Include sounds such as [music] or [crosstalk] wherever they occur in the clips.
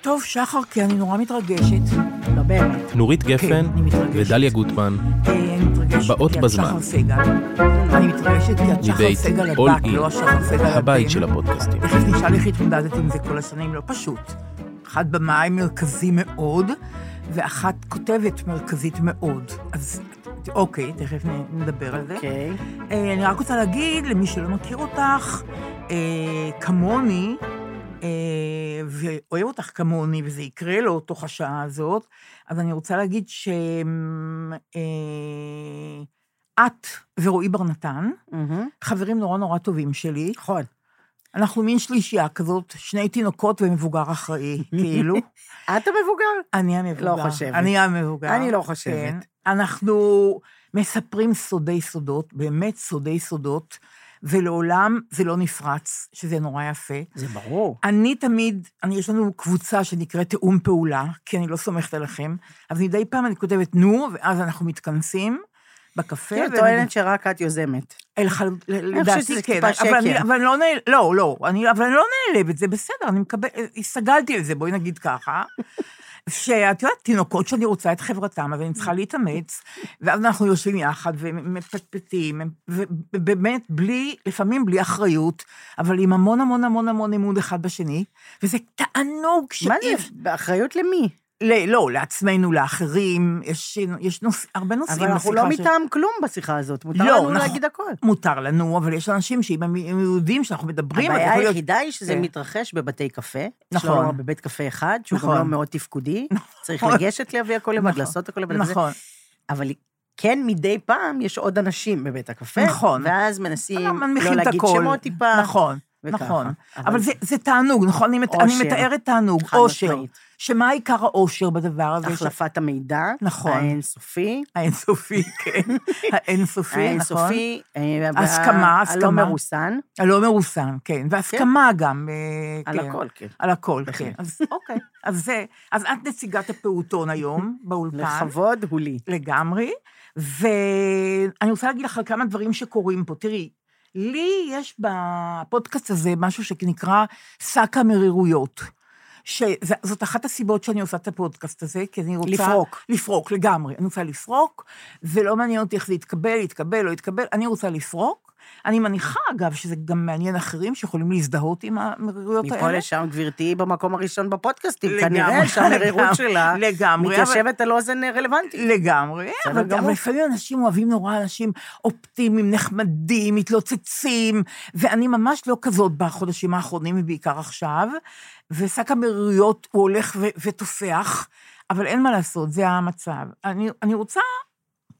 טוב, שחר, כי אני נורא מתרגשת. לא באמת. נורית גפן אני מתרגשת. ודליה גוטמן אה, אני מתרגשת באות כי את בזמן. שחר סגל. אני מתרגשת כי את שחר סגל הבת, לא השחר סגל הבן. הבית של הפודקאסטים. תכף נשאל איך התמודדת עם זה כל השנים, לא פשוט. אחת במאי מרכזי מאוד, ואחת כותבת מרכזית מאוד. אז אוקיי, תכף נדבר על זה. אוקיי. אה, אני רק רוצה להגיד, למי שלא מכיר אותך, אה, כמוני, ואוהב אותך כמוני, וזה יקרה לו תוך השעה הזאת, אז אני רוצה להגיד שאת ורועי בר נתן. חברים נורא נורא טובים שלי. נכון. אנחנו מין שלישייה כזאת, שני תינוקות ומבוגר אחראי, [laughs] כאילו. את המבוגר? אני המבוגר. לא חושבת. אני המבוגר. אני לא חושבת. כן. אנחנו מספרים סודי סודות, באמת סודי סודות, ולעולם זה לא נפרץ, שזה נורא יפה. זה ברור. אני תמיד, אני, יש לנו קבוצה שנקראת תיאום פעולה, כי אני לא סומכת עליכם, אז מדי פעם אני כותבת נו, ואז אנחנו מתכנסים בקפה. כאילו, ואני- טוענת שרק את יוזמת. אל חל... לדעתי כן, אבל אני. אבל אני לא נעל... לא, לא, אני, אבל אני לא נעלבת, זה בסדר, אני מקבל, הסתגלתי לזה, בואי נגיד ככה. שאת יודעת, תינוקות שאני רוצה את חברתם, אז אני צריכה להתאמץ, ואז אנחנו יושבים יחד ומפטפטים, ובאמת, בלי, לפעמים בלי אחריות, אבל עם המון המון המון המון אמון אחד בשני, וזה תענוג שאי מה זה? באחריות למי? ל- לא, לעצמנו, לאחרים, יש, יש נוש... הרבה נושאים אבל אנחנו לא בשיחה מטעם כלום בשיחה הזאת. מותר לא, לנו נכון. להגיד הכל. מותר לנו, אבל יש אנשים שאם הם יודעים שאנחנו מדברים, הבעיה יכול להיות- היחידה היא שזה כן. מתרחש בבתי קפה. נכון. יש לנו בבית קפה אחד, שהוא גם נכון. לא מאוד תפקודי. [laughs] צריך נכון. לגשת להביא הכל לבד, נכון. לעשות הכל לבד. נכון, אבל כן, מדי פעם יש עוד אנשים בבית הקפה. נכון. ואז מנסים לא את להגיד. שמות טיפה. נכון, וככה. נכון. אבל- אבל זה- זה תענוג, נכון? אני מת- אני. מתארת תענוג, אושר. שמה עיקר האושר בדבר הזה? החלפת המידע. נכון. האינסופי. האינסופי, [laughs] כן. האינסופי, נכון. האינסופי. אה, הסכמה, וה- הסכמה. הלא מרוסן. הלא מרוסן, כן. והסכמה גם. אה, על כן. הכל, כן. על הכל. כן. אז אוקיי. אז זה, אז את נציגת הפעוטון היום [laughs] באולפן. לכבוד הוא לי. לגמרי, ואני רוצה להגיד לך על כמה דברים שקורים פה. תראי, לי יש בפודקאסט הזה משהו שנקרא שק המרירויות. שזאת אחת הסיבות שאני עושה את הפודקאסט הזה, כי אני רוצה... לפרוק. לפרוק, לגמרי. אני רוצה לפרוק, ולא מעניין אותי איך זה יתקבל, יתקבל, לא יתקבל, אני רוצה לפרוק. אני מניחה, אגב, שזה גם מעניין אחרים שיכולים להזדהות עם המרירויות האלה. מפה לשם, גברתי, במקום הראשון בפודקאסטים. לגמרי, כנראה שהמרירות שלה לגמרי, אבל- מתיישבת על אוזן רלוונטית. לגמרי, אבל. אבל לפעמים אנשים אוהבים נורא אנשים אופטימיים, נחמדים, מתלוצצים, ואני ממש לא כזאת בחודשים האחרונים, ובעיקר עכשיו, ושק המרירויות הוא הולך ו- ותופח, אבל אין מה לעשות, זה המצב. אני, אני רוצה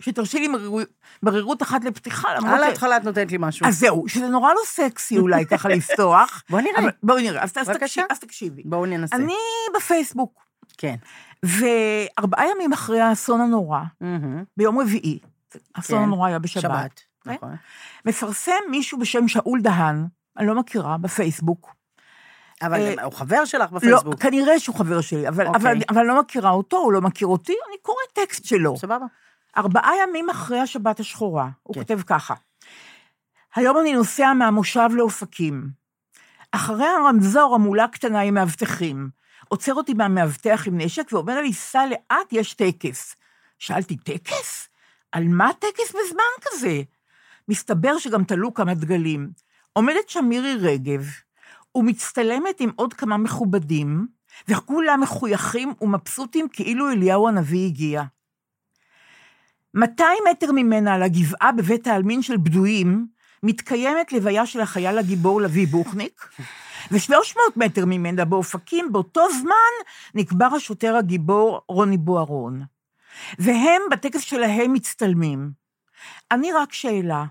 שתרשי לי מרירו- מרירות אחת לפתיחה, למרות על. ההתחלה את נותנת לי משהו. אז זהו, שזה נורא לא סקסי אולי ככה [laughs] לפתוח. בוא נראה. אבל בואי נראה, אז, אז. תקשיב, אז תקשיבי. בואו ננסה. אני בפייסבוק, כן. וארבעה ימים אחרי האסון הנורא. ביום רביעי, האסון כן. הנורא היה בשבת, שבת. כן? נכון. מפרסם מישהו בשם שאול דהן, אני לא מכירה, בפייסבוק. אבל אה, הוא חבר שלך לא, בפייסבוק. כנראה שהוא חבר שלי, אבל, אוקיי. אבל, אבל אני לא מכירה אותו, הוא לא מכיר אותי, אני קוראת טקסט שלו. סבבה. ארבעה ימים אחרי השבת השחורה, הוא כן. כותב ככה: היום אני נוסע מהמושב לאופקים. אחרי הרמזור המולה קטנה עם מאבטחים. עוצר אותי מהמאבטח עם נשק ואומר לי, סע לאט, יש טקס. שאלתי, טקס? על מה טקס בזמן כזה? מסתבר שגם תלו כמה דגלים. עומדת שם מירי רגב, ומצטלמת עם עוד כמה מכובדים, וכולם מחויכים ומבסוטים כאילו אליהו הנביא הגיע. 200 מטר ממנה על הגבעה בבית העלמין של בדויים, מתקיימת לוויה של החייל הגיבור לביא בוכניק, [laughs] ו-300 מטר ממנה באופקים, באותו זמן, נקבר השוטר הגיבור רוני בוארון. והם בטקס שלהם מצטלמים. אני רק שאלה,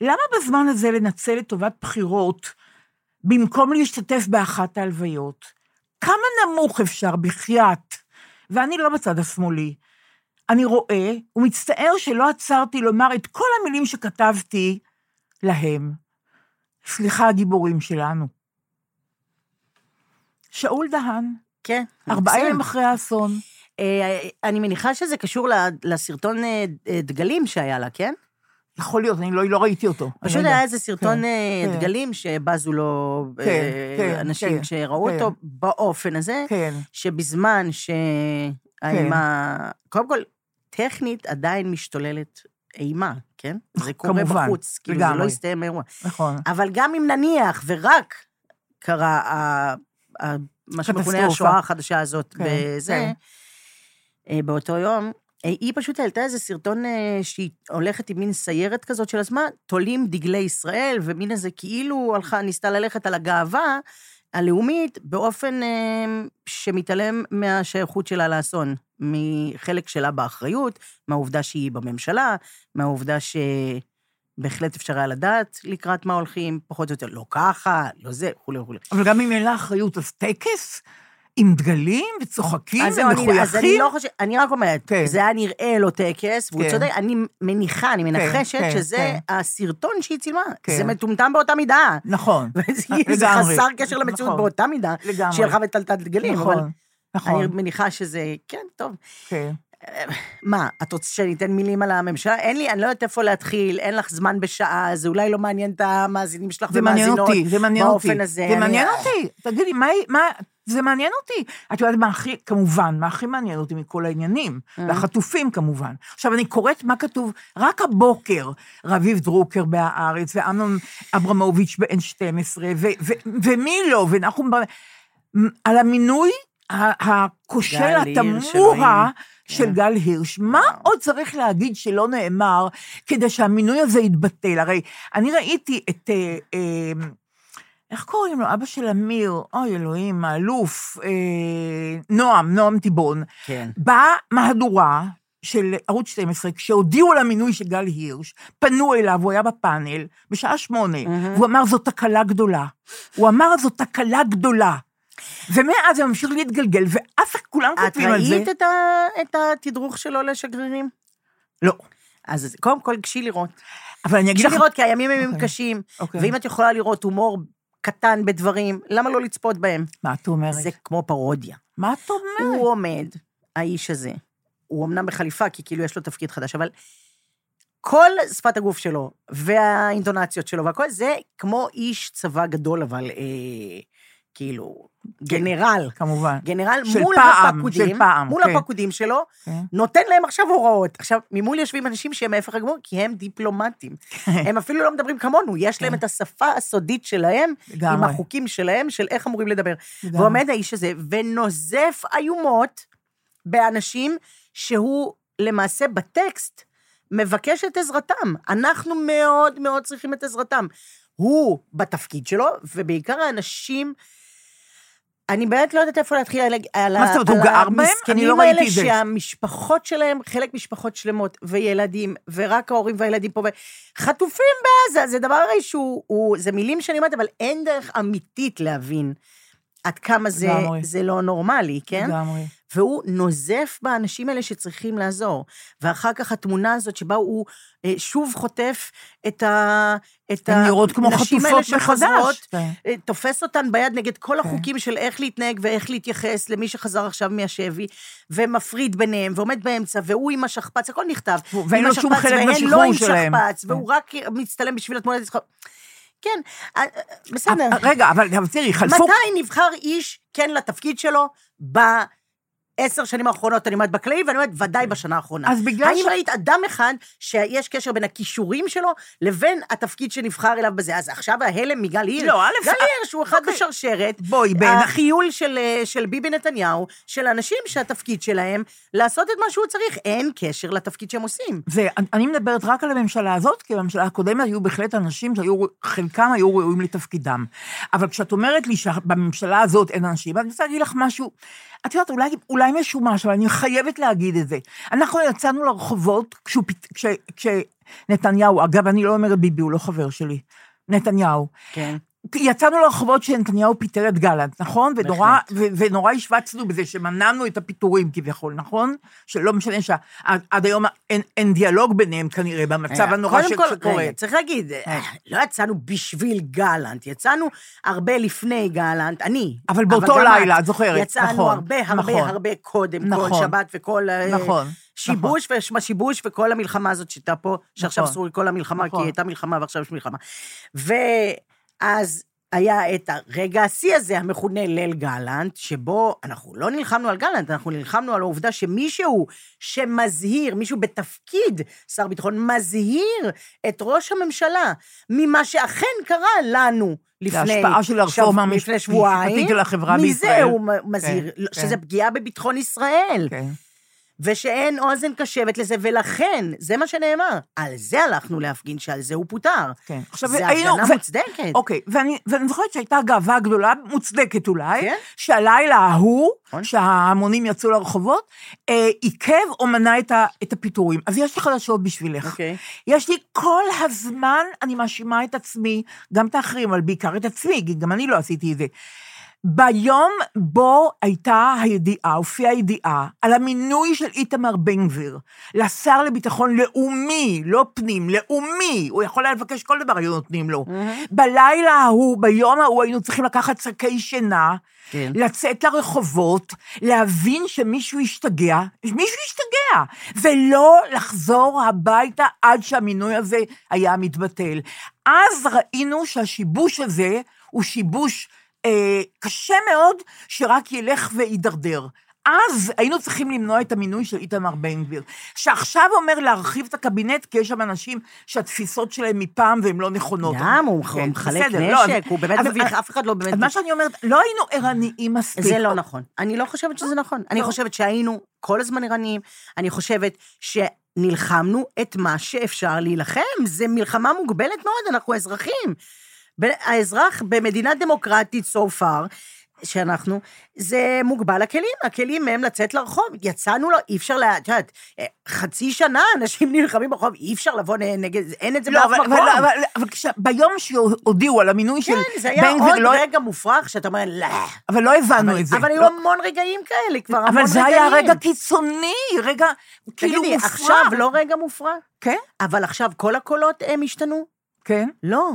למה בזמן הזה לנצל לטובת בחירות, במקום להשתתף באחת ההלוויות? כמה נמוך אפשר, בחייאת? ואני לא בצד השמאלי. אני רואה ומצטער שלא עצרתי לומר את כל המילים שכתבתי להם. סליחה, הגיבורים שלנו. שאול דהן, כן. ארבעה. ימים אחרי האסון. אה, אני מניחה שזה קשור לסרטון אה, דגלים שהיה לה, כן? יכול להיות, אני לא, לא ראיתי אותו. פשוט לא היה. איזה סרטון כן, אה, כן. דגלים שבזו לו אה, כן, כן, אנשים כן, כשראו כן. אותו באופן הזה, כן, שבזמן שהאימה... קודם כל, טכנית עדיין משתוללת אימה, כן? זה קורה כמובן, בחוץ, כאילו זה לא לגמרי. הסתיים האירוע. נכון. אבל גם אם נניח ורק קרה ה- ה- מה שמכונה. השואה החדשה הזאת כן, בזה, כן. אה, באותו יום, היא פשוט העלתה איזה סרטון אה, שהיא הולכת עם מין סיירת כזאת של עצמה, תולים דגלי ישראל, ומין איזה כאילו הלכה, ניסתה ללכת על הגאווה הלאומית באופן אה, שמתעלם מהשייכות שלה לאסון, מחלק שלה באחריות, מהעובדה שהיא בממשלה, מהעובדה שבהחלט אפשר היה לדעת לקראת מה הולכים, פחות או יותר לא ככה, לא זה, וכולי וכולי. אבל גם אם אין לה אחריות, אז טקס עם דגלים וצוחקים זהו, אני- אז אני ומחויכים? לא חושבת, אני רק אומרת, כן. זה היה נראה לו טקס, והוא כן. צודק, אני מניחה, אני מנחשת כן, שזה כן. הסרטון שהיא צילמה. כן. זה מטומטם באותה מידה. נכון, [laughs] וזה זה לגמרי. חסר קשר למציאות נכון. באותה מידה, לגמרי. שהיא הלכה ותלתה דגלים, אבל נכון, נכון, אני מניחה שזה, כן, טוב. כן. מה, את רוצה שאני אתן מילים על הממשלה? אין לי, אני לא יודעת איפה להתחיל, אין לך זמן בשעה, זה אולי לא מעניין את המאזינים שלך ומאזינות. אותי, זה מעניין אותי. באופן הזה. זה אני- מעניין אותי. תגידי, מה, מה, זה מעניין אותי. את יודעת מה הכי, כמובן, מה הכי מעניין אותי מכל העניינים? Mm. והחטופים כמובן. עכשיו, אני קוראת מה כתוב, רק הבוקר, רביב דרוקר בהארץ, ואמנון אברמוביץ' ב-N12, ו- ו- ומי לא, ונחום בר... על המינוי הכושל, התמוה. של כן. גל הירש. מה עוד צריך להגיד שלא נאמר כדי שהמינוי הזה יתבטל? הרי אני ראיתי את... אה, אה, איך קוראים לו? אבא של אמיר, אוי אלוהים, האלוף, אה, נועם, נועם טיבון. כן. באה מהדורה של ערוץ 12, כשהודיעו על המינוי של גל הירש, פנו אליו, הוא היה בפאנל, בשעה שמונה, והוא אמר, זו תקלה גדולה. הוא אמר, זו תקלה גדולה. ומאז זה ממשיך להתגלגל, ואף כולם את כותבים על זה. ראית את ה- את התדרוך שלו לשגרירים? לא. אז קודם כל, גשי לראות. אבל אני אגיד גשי לך... לראות, כי הימים הם ימים אוקיי. קשים, אוקיי. ואם את יכולה לראות הומור קטן בדברים, למה לא לצפות בהם? מה את אומרת? זה כמו פרודיה. מה את אומרת? הוא עומד, האיש הזה, הוא אמנם בחליפה, כי כאילו יש לו תפקיד חדש, אבל כל שפת הגוף שלו, והאינטונציות שלו והכל, זה כמו איש צבא גדול, אבל אה, כאילו, גנרל. כמובן. גנרל מול פעם, הפקודים, של פעם, מול כן. הפקודים שלו, כן. נותן להם עכשיו הוראות. עכשיו, ממול יושבים אנשים שהם ההפך הגמור, כי הם דיפלומטים. הם אפילו לא מדברים כמונו, יש להם כן. את השפה הסודית שלהם, עם. החוקים שלהם, של איך אמורים לדבר. ועומד האיש הזה ונוזף איומות באנשים שהוא למעשה בטקסט מבקש את עזרתם. אנחנו מאוד מאוד צריכים את עזרתם. הוא בתפקיד שלו, ובעיקר האנשים... אני באמת לא יודעת איפה להתחיל על, מה זאת אומרת, הוא גר בהם? אני לא ראיתי את זה. שהמשפחות שלהם, חלק משפחות שלמות, וילדים, ורק ההורים והילדים פה, חטופים בעזה, זה דבר הרי שהוא, הוא, זה מילים שאני אומרת, אבל אין דרך אמיתית להבין עד כמה זה. זה לא נורמלי, כן? לגמרי. והוא נוזף באנשים האלה שצריכים לעזור. ואחר כך התמונה הזאת שבה הוא אה, שוב חוטף את ה... את הן נראות כמו הנשים האלה. שחוזרות, כן. אה, תופס אותן ביד נגד כל כן. החוקים של איך להתנהג ואיך להתייחס למי שחזר עכשיו מהשבי, ומפריד ביניהם, ועומד באמצע, והוא עם השכפ"ץ, הכל נכתב. ואין לו שום השכפ"ץ, חלק והן בשחרור לא עם שלהם. שכפ"ץ, כן. והוא רק מצטלם בשביל התמונת ניצחון. כן, אה, אה, בסדר. אה, רגע, אבל תראי, חלפו... מתי נבחר איש כן לתפקיד שלו בעשר שנים האחרונות, אני אומרת בכללי, ואני אומרת ודאי בשנה האחרונה. אז בגלל האם ש- ראית אדם אחד שיש קשר בין הכישורים שלו לבין התפקיד שנבחר אליו בזה? אז עכשיו ההלם מגל הירש. לא, א', גל אה, הירש הוא אחד אוקיי. בשרשרת. בואי, בעיני- החיול של, אה, של ביבי נתניהו, של אנשים שהתפקיד שלהם לעשות את מה שהוא צריך. אין קשר לתפקיד שהם עושים. ואני מדברת רק על הממשלה הזאת, כי בממשלה הקודמת היו בהחלט אנשים שהיו, חלקם היו ראויים לתפקידם. אבל כשאת אומרת לי שבממשלה הזאת אין אנשים, אני רוצה להגיד לך משהו, את יודעת, אולי, אולי משומש, אבל אני חייבת להגיד את זה. אנחנו יצאנו לרחובות כשהוא, כש, כשנתניהו, אגב, אני לא אומרת ביבי, הוא לא חבר שלי, נתניהו. כן. יצאנו לרחובות כשנתניהו פיטר את גלנט, נכון? ונורא. ו- ונורא השווצנו בזה שמנענו את הפיטורים כביכול, נכון? שלא משנה שעד היום אין, אין דיאלוג ביניהם כנראה, במצב הנורא קודם כל, שקורה. רגע, צריך להגיד, אה, לא יצאנו בשביל גלנט, יצאנו הרבה לפני גלנט, אני. אבל באותו את. לילה, את זוכרת, יצאנו נכון, הרבה הרבה נכון. הרבה קודם, נכון. כל שבת וכל... אה, נכון, שיבוש ושמה שיבוש וכל המלחמה הזאת שהייתה פה, שעכשיו נכון. אסור לקרוא לה מלחמה, כי נכון. היא הייתה מלחמה ועכשיו יש מלחמה. ואז היה את הרגע השיא הזה, המכונה ליל גלנט, שבו אנחנו לא נלחמנו על גלנט, אנחנו נלחמנו על העובדה שמישהו שמזהיר, מישהו בתפקיד שר ביטחון, מזהיר את ראש הממשלה ממה שאכן קרה לנו. לפני, ההשפעה של הרפורמה לפני שבועיים, מזה בישראל. הוא מזהיר, כן, שזה כן. פגיעה בביטחון ישראל. כן. ושאין אוזן קשבת לזה, ולכן, זה מה שנאמר, על זה הלכנו להפגין, שעל זה הוא פוטר. כן. עכשיו, זה היינו- הפגנה ו- מוצדקת. אוקיי, ואני, ואני זוכרת שהייתה גאווה גדולה, מוצדקת אולי, כן. שהלילה ההוא, נכון. שההמונים יצאו לרחובות, אה, עיכב או מנע את, ה, את הפיטורים. אז יש לי חדשות בשבילך. אוקיי. יש לי כל הזמן, אני מאשימה את עצמי, גם את האחרים, אבל בעיקר את עצמי, כי גם אני לא עשיתי את זה. ביום בו הייתה הידיעה, הופיעה הידיעה, על המינוי של איתמר בן גביר לשר לביטחון לאומי, לא פנים, לאומי, הוא יכול היה לבקש כל דבר, היו נותנים לו. בלילה ההוא, ביום ההוא, היינו צריכים לקחת שקי שינה, כן. לצאת לרחובות, להבין שמישהו השתגע, מישהו השתגע, ולא לחזור הביתה עד שהמינוי הזה היה מתבטל. אז ראינו שהשיבוש הזה הוא שיבוש אה, קשה מאוד, שרק ילך ויידרדר. אז היינו צריכים למנוע את המינוי של איתמר בן גביר, שעכשיו אומר להרחיב את הקבינט, כי יש שם אנשים שהתפיסות שלהם מפעם והן לא נכונות. גם, הוא כן, מחלק בסדר, לא, נשק, אז- הוא באמת אז- מביך, אף אחד לא באמת... אז מה שאני אומרת, לא היינו ערניים מספיק. זה לא נכון. אני לא חושבת שזה נכון. אני לא. חושבת שהיינו כל הזמן ערניים, אני חושבת שנלחמנו את מה שאפשר להילחם. זה מלחמה מוגבלת מאוד, אנחנו אזרחים. האזרח במדינה דמוקרטית so far, שאנחנו, זה מוגבל הכלים, הכלים הם לצאת לרחוב. יצאנו לו, אי אפשר, את יודעת, אה, חצי שנה אנשים [laughs] נלחמים ברחוב, אי אפשר לבוא נגד, אין את זה לא, באף אבל, מקום. אבל, אבל, אבל כש, ביום שהודיעו על המינוי של כן, זה היה בן גביר, עוד לא, רגע מופרך, שאתה אומר, לא. אבל לא הבנו אבל, את זה. אבל היו לא, המון רגעים כאלה, כבר המון אבל רגעים. זה היה רגע קיצוני, רגע כאילו תגידי, מופרע. עכשיו לא רגע מופרע? כן, אבל עכשיו כל הקולות הם השתנו? כן. לא.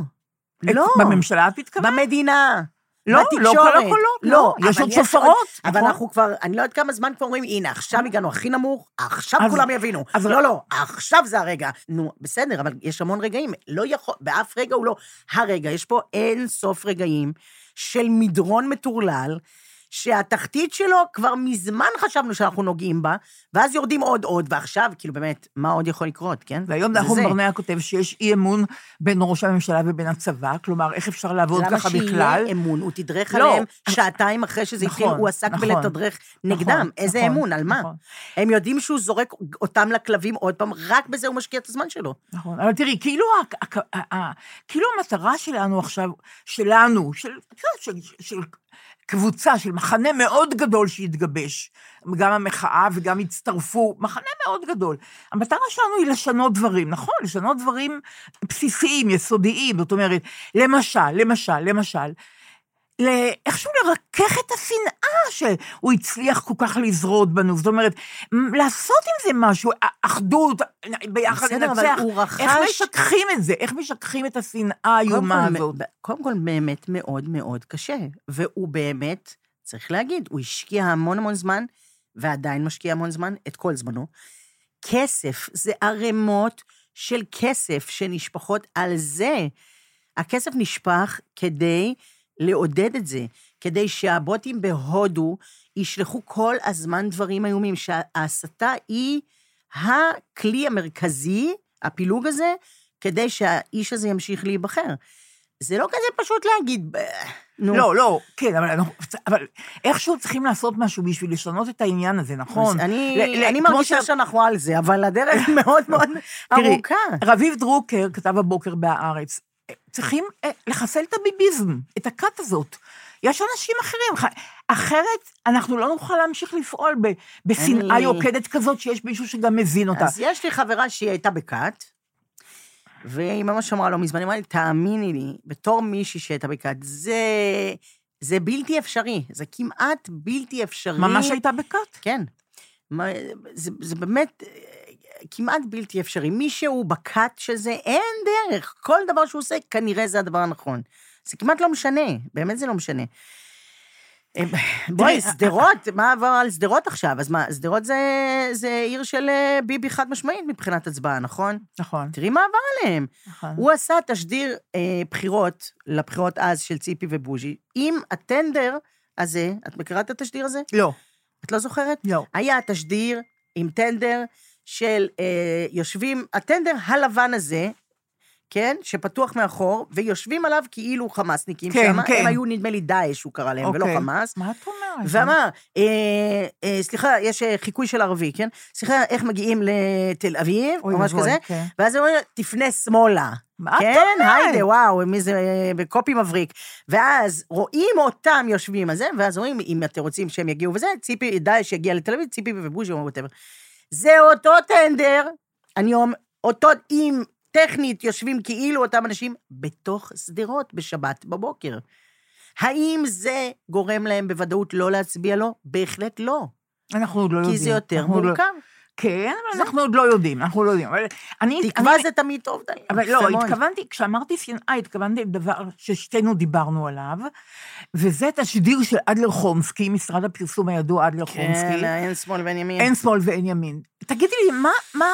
לא. בממשלה את מתכוונת? במדינה. לא, בתקשורת. לא כל הקולות, לא. יש עוד שופרות, אבל נכון? אנחנו כבר, אני לא יודעת כמה זמן כבר אומרים, הנה, עכשיו הגענו הכי נמוך, עכשיו אז- כולם יבינו. אז- לא, לא, עכשיו זה הרגע. נו, בסדר, אבל יש המון רגעים. לא יכול, באף רגע הוא לא הרגע. יש פה אין סוף רגעים של מדרון מטורלל, שהתחתית שלו כבר מזמן חשבנו שאנחנו נוגעים בה, ואז יורדים עוד עוד, ועכשיו, כאילו באמת, מה עוד יכול לקרות, כן? והיום נחום. ברנע כותב שיש אי אמון בין ראש הממשלה ובין הצבא, כלומר, איך אפשר לעבוד למה ככה שיהיה בכלל? אמון? הוא תדרך לא. עליהם שעתיים אחרי שזה התחיל, נכון, הוא עסק נכון, בלתדרך נגדם. נכון, איזה נכון, אמון? על מה? נכון. הם יודעים שהוא זורק אותם לכלבים עוד פעם, רק בזה הוא משקיע את הזמן שלו. נכון, אבל תראי, כאילו, כאילו המטרה שלנו עכשיו, שלנו, של, יודעת, של, של קבוצה, של מחנה מאוד גדול שהתגבש, גם המחאה וגם הצטרפו, מחנה מאוד גדול. המטרה שלנו היא לשנות דברים, נכון? לשנות דברים בסיסיים, יסודיים, זאת אומרת, למשל, למשל, למשל, איכשהו לרכך את השנאה שהוא הצליח כל כך לזרות בנו. זאת אומרת, לעשות עם זה משהו, אחדות, ביחד בסדר, אבל לנצח. הוא רכש- איך משככים את זה? איך משככים את השנאה האיומה הזאת? קודם כל, באמת מאוד מאוד קשה. והוא באמת, צריך להגיד, הוא השקיע המון המון זמן, ועדיין משקיע המון זמן, את כל זמנו. כסף, זה ערימות של כסף שנשפכות על זה. הכסף נשפך כדי לעודד את זה, כדי שהבוטים בהודו ישלחו כל הזמן דברים איומים, שההסתה היא הכלי המרכזי, הפילוג הזה, כדי שהאיש הזה ימשיך להיבחר. זה לא כזה פשוט להגיד, "ב- נו. לא, לא, כן, אבל, אבל איכשהו צריכים לעשות משהו בשביל לשנות את העניין הזה, נכון? אני, ל- ל- אני מרגישה ש- שאנחנו על זה, אבל הדרך מאוד מאוד תראי, ארוכה. רביב דרוקר כתב הבוקר בהארץ, צריכים אה, לחסל את הביביזם, את הכת הזאת. יש אנשים אחרים, אחרת אנחנו לא נוכל להמשיך לפעול בשנאה אני- יוקדת כזאת שיש מישהו שגם מזין אותה. אז יש לי חברה שהיא הייתה בכת, והיא ממש אמרה לא מזמן, היא אמרה לי, תאמיני לי, בתור מישהי שהייתה בכת, זה, זה בלתי אפשרי, זה כמעט בלתי אפשרי. ממש הייתה בכת. כן. מה- זה, זה באמת כמעט בלתי אפשרי. מי שהוא בכת של זה, אין דרך. כל דבר שהוא עושה, כנראה זה הדבר הנכון. זה כמעט לא משנה, באמת זה לא משנה. אה, בואי, שדרות, מה עבר על שדרות עכשיו? אז מה, שדרות זה, זה עיר של אה, ביבי חד משמעית מבחינת הצבעה, נכון? נכון, תראי מה עבר עליהם. נכון. הוא עשה תשדיר אה, בחירות, לבחירות אז של ציפי ובוז'י, עם הטנדר הזה, את מכירה את התשדיר הזה? לא, את לא זוכרת? לא. היה תשדיר עם טנדר של אה, יושבים, הטנדר הלבן הזה, כן, שפתוח מאחור, ויושבים עליו כאילו חמאסניקים כן, שם, כן. הם היו נדמה לי דאעש, הוא קרא להם, ולא אוקיי. חמאס. מה את אומרת? ואמר, אה, אה, סליחה, יש אה, חיקוי של ערבי, כן? סליחה, איך מגיעים לתל אביב, אוי או משהו כזה, כן. ואז הוא אומר, תפנה שמאלה. מה את כן, אומרת? היידה, וואו, מי זה, ב copy מבריק. ואז רואים אותם יושבים על זה, ואז אומרים, אם אתם רוצים שהם יגיעו וזה, ציפי, דאעש יגיע לתל אביב, ציפי ובוז'י או whatever. זה אותו טנדר, אני אומר, אותו, אם טכנית יושבים כאילו אותם אנשים בתוך שדרות בשבת בבוקר. האם זה גורם להם בוודאות לא להצביע לו? בהחלט לא. אנחנו עוד לא יודעים. כי זה יותר לא- מורכב. כן, אבל אנחנו עוד לא יודעים, אנחנו לא יודעים. אבל אני... תקווה אני- זה תמיד טוב, די. אבל לא, מאוד. התכוונתי, כשאמרתי שנאה, התכוונתי לדבר ששתינו דיברנו עליו, וזה תשדיר של אדלר חומסקי, משרד הפרסום הידוע אדלר כן, חומסקי. אין שמאל ואין ימין. אין שמאל ואין ימין. תגידי לי, מה, מה,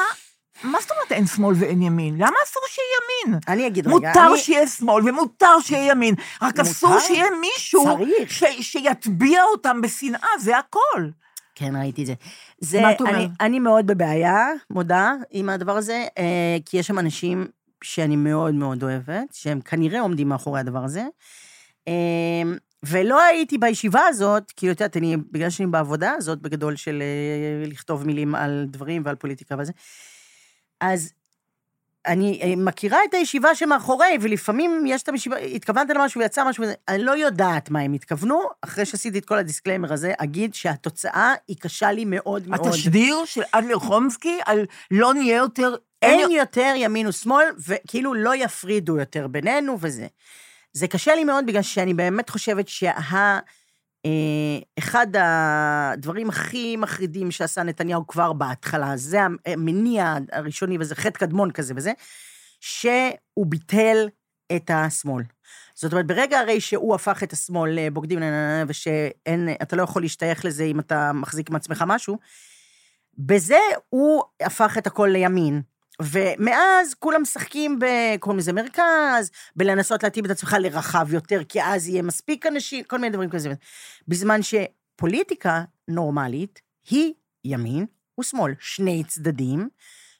מה זאת אומרת אין שמאל ואין ימין? למה אסור שיהיה ימין? אני אגיד רגע, מותר אני- שיהיה שמאל ומותר שיהיה ימין, רק אסור מותר? שיהיה מישהו צריך. ש- שיטביע אותם בשנאה, זה הכל. כן, ראיתי את זה. זה, מה את אומרת? אני מאוד בבעיה, מודה, עם הדבר הזה, אה, כי יש שם אנשים שאני מאוד מאוד אוהבת, שהם כנראה עומדים מאחורי הדבר הזה. אה, ולא הייתי בישיבה הזאת, כי את יודעת, אני, בגלל שאני בעבודה הזאת, בגדול של אה, לכתוב מילים על דברים ועל פוליטיקה וזה, אז אני אה, מכירה את הישיבה שמאחורי, ולפעמים יש את הישיבה, התכוונת למשהו ויצא משהו, אני לא יודעת מה הם התכוונו, אחרי שעשיתי את כל ה disclaimer הזה, אגיד שהתוצאה היא קשה לי מאוד מאוד. התשדיר של אדלר חומסקי על לא נהיה יותר... אין יותר ימין ושמאל, וכאילו לא יפרידו יותר בינינו וזה. זה קשה לי מאוד בגלל שאני באמת חושבת שה... אה, אחד הדברים הכי מחרידים שעשה נתניהו כבר בהתחלה, זה המניע הראשוני וזה חטא קדמון כזה וזה, שהוא ביטל את השמאל. זאת אומרת, ברגע הרי שהוא הפך את השמאל לבוגדים, ושאין, אתה לא יכול להשתייך לזה אם אתה מחזיק עם עצמך משהו, בזה הוא הפך את הכל לימין. ומאז כולם משחקים ב... קוראים לזה מרכז, בלנסות להתאים את עצמך לרחב יותר, כי אז יהיה מספיק אנשים, כל מיני דברים כזה. בזמן שפוליטיקה נורמלית היא ימין ושמאל, שני צדדים,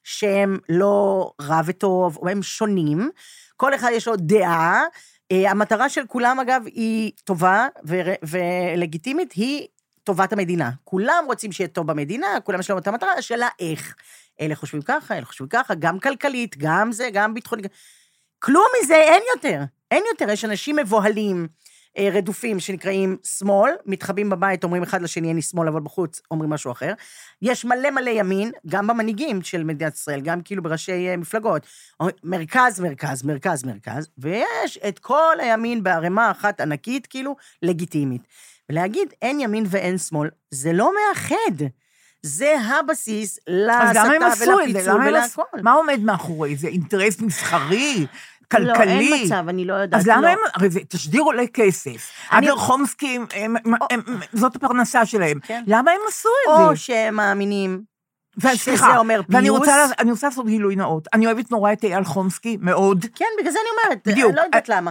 שהם לא רע וטוב, או הם שונים, כל אחד יש לו דעה. אה, המטרה של כולם, אגב, היא טובה ולגיטימית, היא טובת המדינה. כולם רוצים שיהיה טוב במדינה, כולם יש להם את המטרה, השאלה איך. אלה חושבים ככה, אלה חושבים ככה, גם כלכלית, גם זה, גם ביטחונית. כלום מזה אין יותר, אין יותר. יש אנשים מבוהלים, אה, רדופים שנקראים שמאל, מתחבאים בבית, אומרים אחד לשני, אני שמאל, אבל בחוץ אומרים משהו אחר. יש מלא מלא ימין, גם במנהיגים של מדינת ישראל, גם כאילו בראשי אה, מפלגות. מרכז, מרכז, מרכז, מרכז, ויש את כל הימין בערימה אחת ענקית, כאילו, לגיטימית. ולהגיד אין ימין ואין שמאל, זה לא מאחד. זה הבסיס להסתה? ולפיצול ולהכל. מה עומד מאחורי זה? אינטרס מסחרי? לא, כלכלי? אין מצב, אני לא יודעת. אז למה לא. הם, הרי זה תשדיר עולה כסף. אני- אגר חומסקי, הם- הם- הם- זאת הפרנסה שלהם. כן. למה הם עשו את או זה? שהם מאמינים שזה אומר ואני פיוס. רוצה, אני רוצה לעשות גילוי נאות. אני אוהבת נורא את אייל חומסקי, מאוד. כן, בגלל זה אני אומרת, בדיוק. אני לא יודעת למה.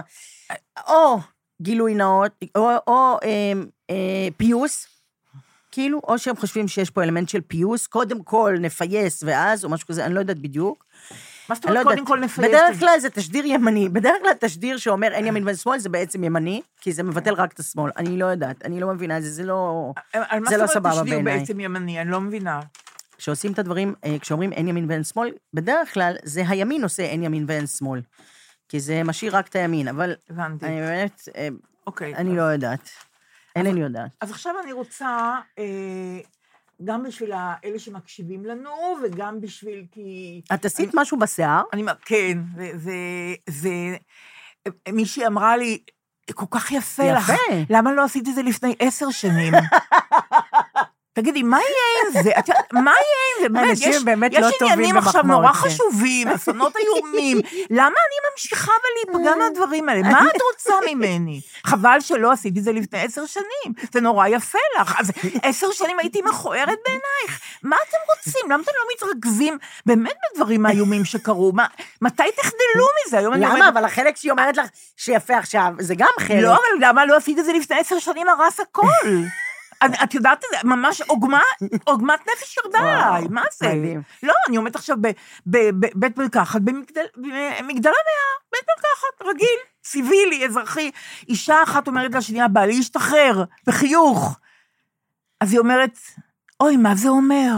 או גילוי נאות, או, או אה, אה, פיוס, כאילו, או שהם חושבים שיש פה אלמנט של פיוס, קודם כל נפייס ואז, או משהו כזה, אני לא יודעת בדיוק. מה זאת לא אומרת. קודם כל נפייס בדרך? כלל זה תשדיר ימני. בדרך כלל תשדיר שאומר אין ימין ואין שמאל, זה בעצם ימני, כי זה מבטל רק את השמאל. אני לא יודעת, אני לא מבינה את זה, זה לא... מה זה לא זאת אומרת סבבה תשדיר בעיניי. בעצם ימני? אני לא מבינה. כשעושים את הדברים, אה, כשאומרים אין ימין ואין שמאל, בדרך כלל זה הימין עושה אין ימין ואין שמאל. כי זה משאיר רק את הימין, אבל הבנתי. אני באמת, אה, אוקיי. אני לא יודעת. אינני יודעת. אז עכשיו אני רוצה, אה, גם בשביל אלה שמקשיבים לנו, וגם בשביל כי... את עשית משהו בשיער? אני, כן, זה, זה, זה, מישהי אמרה לי, כל כך יפה לך, יפה. למה לא עשית את זה לפני עשר שנים? [laughs] תגידי, מה יהיה עם זה? מה יהיה עם זה? באמת, אנשים יש, באמת יש לא טובים עניינים עכשיו במחמאות, נורא כן. חשובים, אסונות איומים. למה אני ממשיכה ולהיפגע מהדברים האלה? מה את רוצה ממני? חבל שלא עשיתי את זה לפני עשר שנים. זה נורא יפה לך. אז עשר שנים הייתי מכוערת בעינייך. מה אתם רוצים? למה אתם לא מתרכזים באמת בדברים האיומים שקרו? מה, מתי תחדלו מזה? היום אני למה? אומרת... אבל החלק שהיא אומרת לך שיפה עכשיו, זה גם חלק. לא, אבל למה לא עשית את זה לפני עשר שנים הרס הכל? את יודעת ממש עוגמת נפש ירדה עליי, מה זה? לא, אני עומדת עכשיו בבית מרקחת, במגדל- במגדל המאה, בית מרקחת, רגיל, ציווילי, אזרחי. אישה אחת אומרת לשנייה, בעלי השתחרר, בחיוך. אז היא אומרת, אוי, מה זה אומר?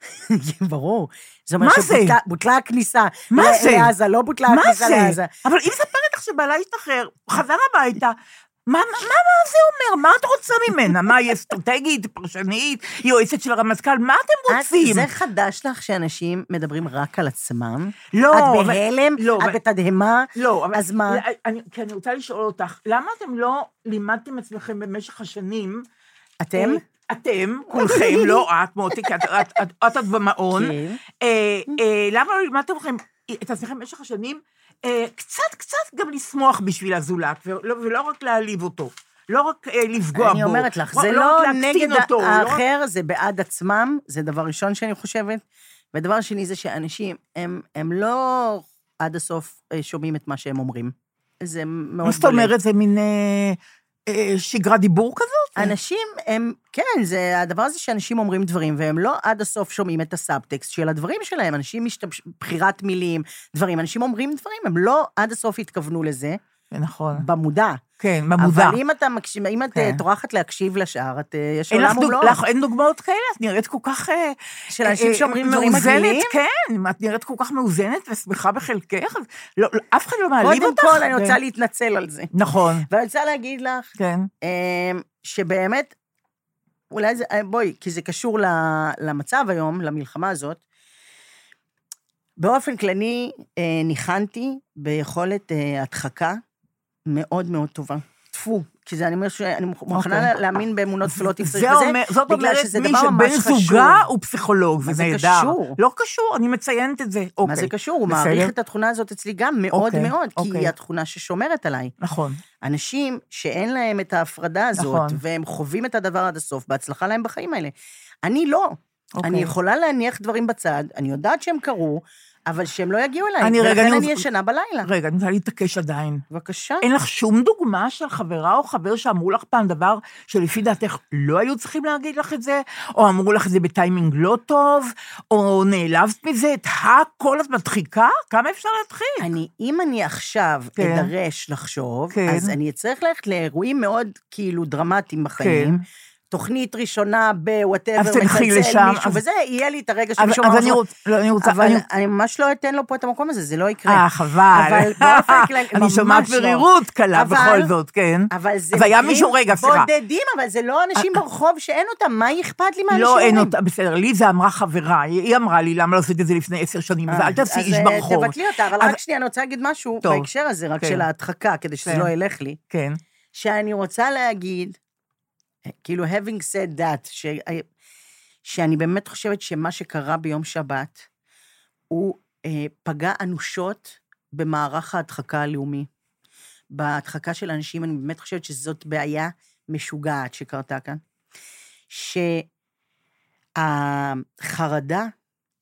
[laughs] ברור. זה אומר מה זה? שבוטלה הכניסה מה ל- זה? לעזה, לא בוטלה הכניסה זה? לעזה. אבל היא מספרת לך שבעלה השתחרר, חזר הביתה. מה, מה, מה, זה אומר? מה את רוצה ממנה? מה, היא אסטרטגית, פרשנית, יועצת של הרמטכ"ל? מה אתם את- רוצים? זה חדש לך שאנשים מדברים רק על עצמם? לא, את אבל- בהלם? לא, את אבל- בתדהמה? לא, אבל... אז מה? אני, כי אני רוצה לשאול אותך, למה אתם לא לימדתם עצמכם במשך השנים... אתם? אה, אתם, כולכם, לא [laughs] את, מוטי, כי את- את- את את עוד במעון. כן. אה, אה, למה לא לימדתם את עצמכם במשך השנים קצת, קצת גם לשמוח בשביל הזולת, ולא ולא רק להעליב אותו. לא רק אה, לפגוע בו. אני אומרת לך, זה רק לא להקטין נגד אותו, לא האחר, זה בעד עצמם, זה דבר ראשון שאני חושבת. ודבר שני זה שאנשים, הם, הם לא עד הסוף אה, שומעים את מה שהם אומרים. זה מאוד מה זאת בולט. אומרת, זה מין אה, אה, שגרת דיבור כזאת? אנשים הם, כן, זה הדבר הזה שאנשים אומרים דברים, והם לא עד הסוף שומעים את הסאבטקסט של הדברים שלהם. אנשים משתמשים, בחירת מילים, דברים, אנשים אומרים דברים, הם לא עד הסוף התכוונו לזה, זה נכון. במודע. כן, במודע. אבל אם אתה מקשיב, אם את כן. אה, טורחת להקשיב לשאר, את, אה, יש עולם דוג... ומלואו. לך אין דוגמאות כאלה? את נראית כל כך... אה, של אנשים אה, שאומרים דברים מגעילים? כן, את נראית כל כך מאוזנת ושמחה בחלקך, לא, לא, אף אחד לא מעליב קודם אותך. כל, אני רוצה להתנצל על זה. נכון, ואני רוצה להגיד לך, כן. אמ, שבאמת, אולי זה, אה, בואי, כי זה קשור למצב היום, למלחמה הזאת. באופן כללי, אה, ניחנתי ביכולת אה, הדחקה מאוד מאוד טובה. טפו, כי זה, אני אומר שאני מוכנה אוקיי. להאמין באמונות צריך זה וזה, אומר, זאת בגלל אומרת שזה מי שבן. זוגה הוא פסיכולוג, מה זה זה נהדר. קשור? לא קשור, אני מציינת את זה. מה אוקיי. זה קשור? הוא. מעריך את התכונה הזאת אצלי גם מאוד אוקיי, מאוד, כי אוקיי. היא התכונה ששומרת עליי. נכון. אנשים שאין להם את ההפרדה הזאת, נכון. והם חווים את הדבר עד הסוף, בהצלחה להם בחיים האלה. אני לא. אוקיי. אני יכולה להניח דברים בצד, אני יודעת שהם קרו, אבל שהם לא יגיעו אליי, אני רגע, ולכן אני אני רוצה- ישנה בלילה. רגע, אני רוצה להתעקש עדיין. בבקשה. אין לך שום דוגמה של חברה או חבר שאמרו לך פעם דבר שלפי דעתך לא היו צריכים להגיד לך את זה, או אמרו לך את זה בטיימינג לא טוב, או נעלבת מזה, את הכל את מדחיקה? כמה אפשר להדחיק? אני, אם אני עכשיו כן. אדרש לחשוב, כן. אז אני אצטרך ללכת לאירועים מאוד כאילו דרמטיים בחיים. כן. תוכנית ראשונה בוואטאבר, אז תלכי לשם, מישהו אז- וזה, יהיה לי את הרגע אז שמישהו אז אמר אני משהו. רוצה, לא, אני רוצה, אבל אני- אני ממש לא אתן לו פה את המקום הזה, זה לא יקרה. אה, חבל. אבל באופן [laughs] כללי, אני ממש שומעת לא. מרירות קלה אבל- בכל זאת, כן. אבל זה והיה מישהו, רגע, סליחה. בודדים, אבל זה לא אנשים ברחוב שאין אותם, מה אכפת לי מהאנשים לא, אין האלה? אותה, בסדר, לי זה אמרה חברה, היא אמרה לי, למה לא עשית את זה לפני עשר שנים, אז אה, אל תעשי אז, איש אה, ברחוב. תבטלי אותה, אבל אז- רק שנייה, אני רוצה להגיד משהו. בהקשר הזה, רק כן. של ההדחקה, כדי שזה כן. לא ילך לי. כן. שאני רוצה להגיד, כאילו, having said that, ש... שאני באמת חושבת שמה שקרה ביום שבת, הוא אה, פגע אנושות במערך ההדחקה הלאומי. בהדחקה של אנשים, אני באמת חושבת שזאת בעיה משוגעת שקרתה כאן. שהחרדה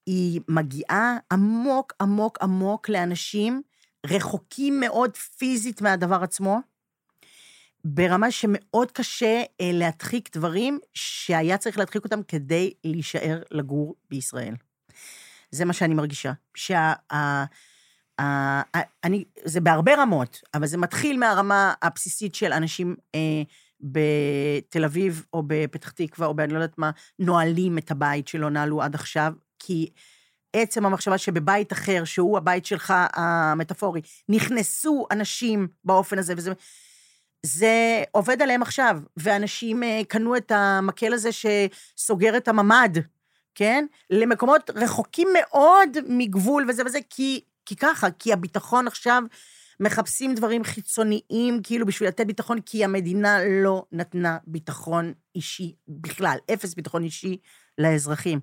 היא מגיעה עמוק, עמוק, עמוק לאנשים רחוקים מאוד פיזית מהדבר עצמו, ברמה שמאוד קשה אה, להדחיק דברים שהיה צריך להדחיק אותם כדי להישאר לגור בישראל. זה מה שאני מרגישה. שה... ה, ה, ה, אני, זה בהרבה רמות, אבל זה מתחיל מהרמה הבסיסית של אנשים אה, בתל אביב או בפתח תקווה, או באני לא יודעת מה, נועלים את הבית שלא נעלו עד עכשיו, כי עצם המחשבה שבבית אחר, שהוא הבית שלך המטאפורי, נכנסו אנשים באופן הזה, וזה... זה עובד עליהם עכשיו, ואנשים אה, קנו את המקל הזה שסוגר את הממ"ד, כן? למקומות רחוקים מאוד מגבול וזה וזה, כי, כי ככה, כי הביטחון עכשיו, מחפשים דברים חיצוניים, כאילו בשביל לתת ביטחון, כי המדינה לא נתנה ביטחון אישי בכלל, אפס ביטחון אישי לאזרחים.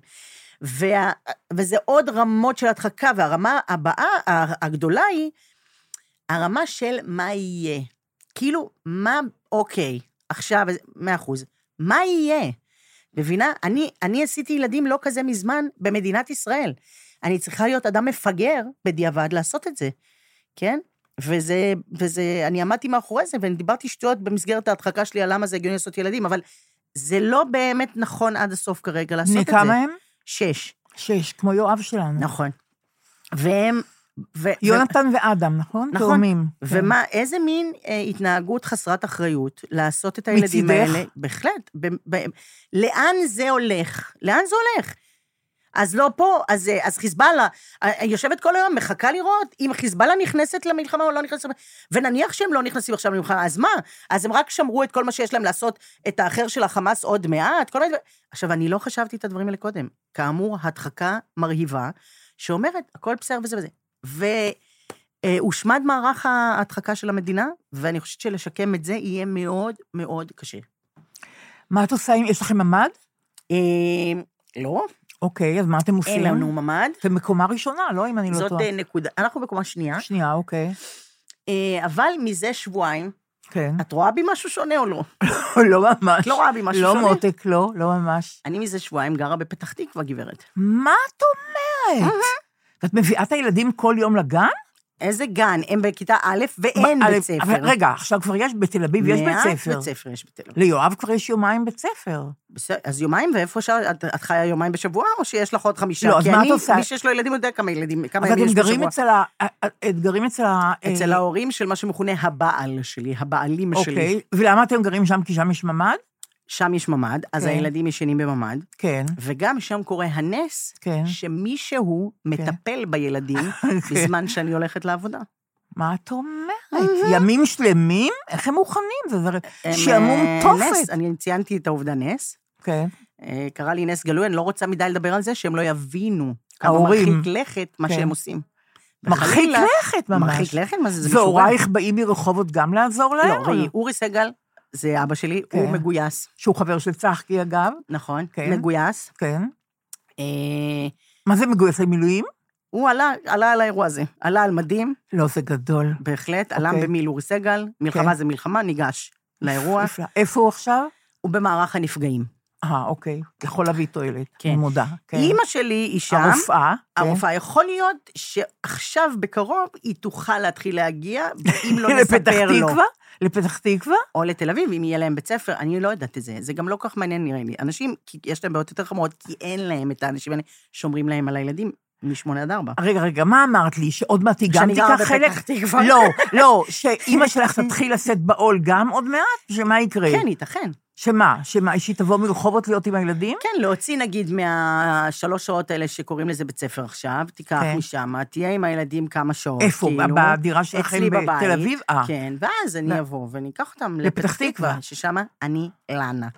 וה, וזה עוד רמות של הדחקה, והרמה הבאה, הגדולה היא, הרמה של מה יהיה. כאילו, מה, אוקיי, עכשיו, מאה אחוז, מה יהיה? מבינה? אני, אני עשיתי ילדים לא כזה מזמן במדינת ישראל. אני צריכה להיות אדם מפגר בדיעבד לעשות את זה, כן? וזה, וזה, אני עמדתי מאחורי זה, ואני דיברתי שטויות במסגרת ההדחקה שלי על למה זה הגיוני לעשות ילדים, אבל זה לא באמת נכון עד הסוף כרגע לעשות את זה. כמה הם? שש, שש, כמו יואב שלנו. נכון. והם... ו, יונתן ואדם, נכון? נכון. תאומים. ומה, איזה מין אה, התנהגות חסרת אחריות לעשות את הילדים מצידך? האלה? בהחלט. ב, ב, לאן זה הולך? לאן זה הולך? אז לא פה, אז, אה, אז חיזבאללה, אה, יושבת כל היום, מחכה לראות אם חיזבאללה נכנסת למלחמה או לא נכנסת למלחמה, ונניח שהם לא נכנסים עכשיו למלחמה, אז מה? אז הם רק שמרו את כל מה שיש להם לעשות, את האחר של החמאס עוד מעט, כל מיני דברים. עכשיו, אני לא חשבתי את הדברים האלה קודם. כאמור, הדחקה מרהיבה, שאומרת, הכל בסדר וזה וזה. והושמד מערך ההדחקה של המדינה, ואני חושבת שלשקם את זה יהיה מאוד מאוד קשה. מה את עושה אם יש לכם ממ"ד? אה, לא, אוקיי, אז מה אתם עושים? אין לנו ממ"ד. אתם בקומה ראשונה, לא? אם אני לא זאת טועה. אה, נקודה, אנחנו בקומה שנייה, שנייה, אוקיי. אה, אבל מזה שבועיים, כן. את רואה בי משהו שונה או לא? [laughs] לא ממש. את לא רואה בי משהו לא שונה? מותק, לא, לא ממש. אני מזה שבועיים גרה בפתח תקווה, גברת. מה את אומרת? ואת מביאה את הילדים כל יום לגן? איזה גן? הם בכיתה א' ואין אבל- בית ספר. אבל רגע, עכשיו כבר יש בתל אביב, יש בית מעט ספר. בית ספר יש בתל אביב. ליואב כבר יש יומיים בית ספר. בסדר, אז יומיים, ואיפה ש... את, את חיה יומיים בשבוע, או שיש לך עוד חמישה? לא, אז כי מה את אני, עושה? מי שיש לו ילדים יודע כמה ילדים, כמה ימים אתם יש בשבוע. אצל ה... את גרים אצל ה... אצל אה, ההורים של מה שמכונה הבעל שלי, הבעלים שלי. אוקיי, ולמה אתם גרים שם? כי שם יש ממ"ד? שם יש ממ"ד, אז כן. הילדים ישנים בממ"ד, כן, וגם שם קורה הנס, כן. שמישהו מטפל בילדים [laughs] בזמן שאני הולכת לעבודה. מה את אומרת? ימים שלמים? איך הם מוכנים? זה שעמום אה, תופת. אני ציינתי את העובדה נס. כן. אה, קרה לי נס גלוי, אני לא רוצה מדי לדבר על זה, שהם לא יבינו כמה. מרחיק לכת מה כן. שהם עושים. מרחיק לכת ממש. מרחיק לכת? מה זה? זה משוגע. והורייך באים מרחובות גם לעזור להם? לא, ראי, אורי סגל, זה אבא שלי, הוא כן. מגויס, שהוא חבר של צחקי, אגב. נכון, כן. מגויס. כן. אה, מה זה מגויסי מילואים? הוא עלה, עלה על האירוע הזה. עלה על מדים, לא, זה גדול. בהחלט, עלה אוקיי. במיל אורי סגל, מלחמה כן. זה מלחמה, ניגש לאירוע. איפה הוא עכשיו? הוא במערך הנפגעים. אה, אוקיי. יכול להביא תועלת. כן. אני מודה. כן. אימא שלי היא שם, הרופאה. כן. הרופאה, יכול להיות שעכשיו בקרוב היא תוכל להתחיל להגיע, אם לא [laughs] לפתח נספר לו. תקווה? לפתח תקווה? או לתל אביב, אם יהיה להם בית ספר, אני לא יודעת את זה. זה גם לא כל כך מעניין נראה לי. אנשים, יש להם בעיות יותר חמורות, כי אין להם את האנשים האלה שומרים להם על הילדים. משמונה עד ארבע. רגע, רגע, מה אמרת לי? שעוד מעט היא גם שאני גרה תיקח חלק? בפתח תקווה. לא, לא, [laughs] שאימא שלך תתחיל לשאת בעול גם עוד מעט? שמה יקרה? כן, ייתכן. שמה? שמה, שהיא תבוא מרחובות להיות עם הילדים? כן, להוציא נגיד מהשלוש שעות האלה שקוראים לזה בית ספר עכשיו, תיקח כן. משם, תהיה עם הילדים כמה שעות. איפה? כאילו, בדירה שלכם בתל אביב? אה. כן, ואז אני אבוא ואני אקח אותם לפתח. תקווה, ששם אני לנה.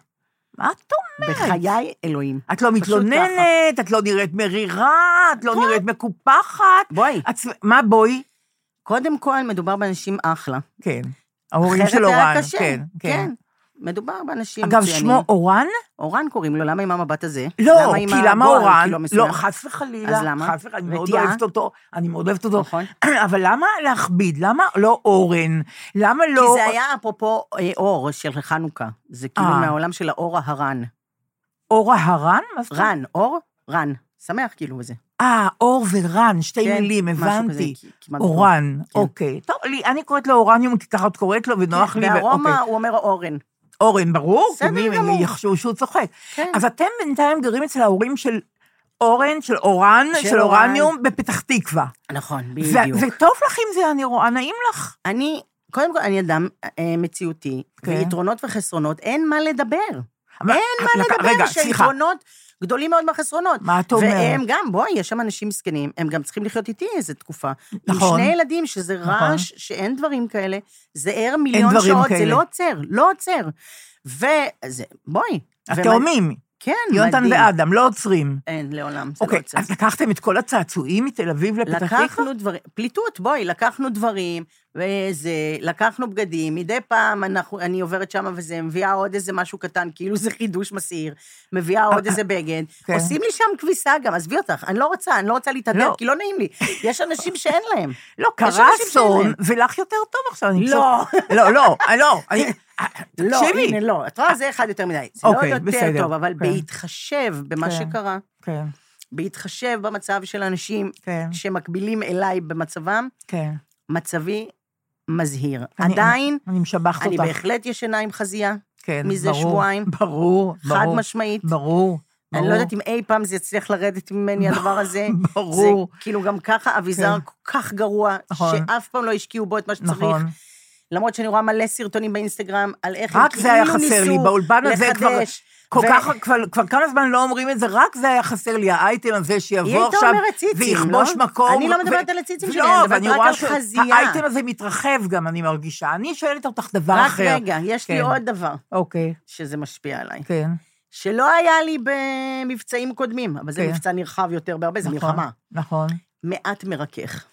מה את אומרת? בחיי אלוהים. את לא מתלוננת, את לא נראית מרירה, את לא נראית מקופחת. בואי, את... מה בואי? קודם כל מדובר באנשים אחלה. כן. ההורים של אורן. קשה. כן, כן. מדובר באנשים אגב, מצוינים. שמו אורן? אורן קוראים לו, למה עם המבט הזה? לא, למה כי למה אורן? כאילו? לא, חס וחלילה. אז למה? חס וחלילה, אני מאוד? אוהבת אותו, אני מאוד אוהבת אותו. נכון. [clears throat] אבל למה להכביד? למה לא אורן? למה כי לא... זה היה אפרופו אה, אור של חנוכה. זה כאילו אה. מהעולם של האור הרן. אורה הרן? מה זאת אומרת? רן, אור, רן. שמח כאילו וזה. אה, אור ורן, שתי כן, מילים, כזה, הבנתי. כ- כמעט אורן, כן. אוקיי. טוב, לי, אני קוראת לו אורניום, כי ככה את קוראת לו, ונוח לי. ו- והרומא אוקיי. הוא אומר אורן. אורן, ברור, כי בסדר גמור. יחשבו שהוא צוחק. כן. אז אתם בינתיים גרים אצל ההורים של אורן, של אורן, של של. אורניום, בפתח תקווה. נכון, בדיוק. וטוב לך עם זה, אני רואה, נעים לך. אני, קודם כל, אני אדם אה, מציאותי, כן. ויתרונות וחסרונות, אין מה לדבר. אבל- אין מה לדבר, רגע, סליחה, גדולים מאוד מהחסרונות. מה את אומרת? והם גם, בואי, יש שם אנשים מסכנים, הם גם צריכים לחיות איתי איזה תקופה. נכון. עם שני ילדים, שזה נכון. רעש, שאין דברים כאלה, זה ער מיליון שעות, כאלה. זה לא עוצר, לא עוצר. וזה, בואי. ומה- כן, יונתן מדהים. ואדם, לא עוצרים. אין, לעולם, זה לא אוקיי, עוצר. אז לקחתם את כל הצעצועים מתל אביב לפתח תקווה? לקחנו דברים, פליטות, בואי, לקחנו דברים, וזה, לקחנו בגדים, מדי פעם אנחנו, אני עוברת שם וזה, מביאה עוד איזה משהו קטן, כאילו זה חידוש מסעיר, מביאה עוד איזה בגד, כן. עושים לי שם כביסה גם, עזבי אותך, אני לא רוצה, אני לא רוצה להתהדר, לא. כי לא נעים לי. יש אנשים שאין להם. לא, קרה אסון. ולך יותר טוב עכשיו, אני לא. לא, לא, לא, אני... לא, תקשיבי. הנה, לא, את רואה, זה אחד יותר מדי. זה לא אוקיי, יותר בסדר, טוב, אבל כן. בהתחשב במה כן. שקרה, כן, בהתחשב במצב של אנשים כן, שמקבילים אליי במצבם, כן. מצבי מזהיר. אני- עדיין, אני משבחת אני אותך. בהחלט ישנה עם חזייה, כן, מזה ברור, שבועיים. ברור, ברור. חד משמעית. ברור. אני לא ברור. יודעת אם אי פעם זה יצליח לרדת ממני, הדבר הזה. [laughs] ברור. זה כאילו גם ככה אביזר כן. כל כך גרוע, נכון. שאף פעם לא השקיעו בו את מה שצריך. למרות שאני רואה מלא סרטונים באינסטגרם על איך רק הם זה היה כאילו חסר לי, ניסו באולפן הזה כבר... לחדש. כל ו- כך, כבר, כבר כמה זמן לא אומרים את זה, רק זה היה חסר לי, האייטם הזה שיבוא עכשיו ציצים, ויכבוש לא? מקום. אני לא מדברת על הציצים שלי, לא, אני מדברת רק על חזייה. שהאייטם הזה מתרחב גם, אני מרגישה. אני שואלת אותך דבר רק אחר. רגע, יש לי כן. עוד דבר אוקיי, שזה משפיע עליי. כן. שלא היה לי במבצעים קודמים, אבל זה כן. מבצע נרחב יותר בהרבה, זה נכון, מלחמה. נכון. מעט מרכך.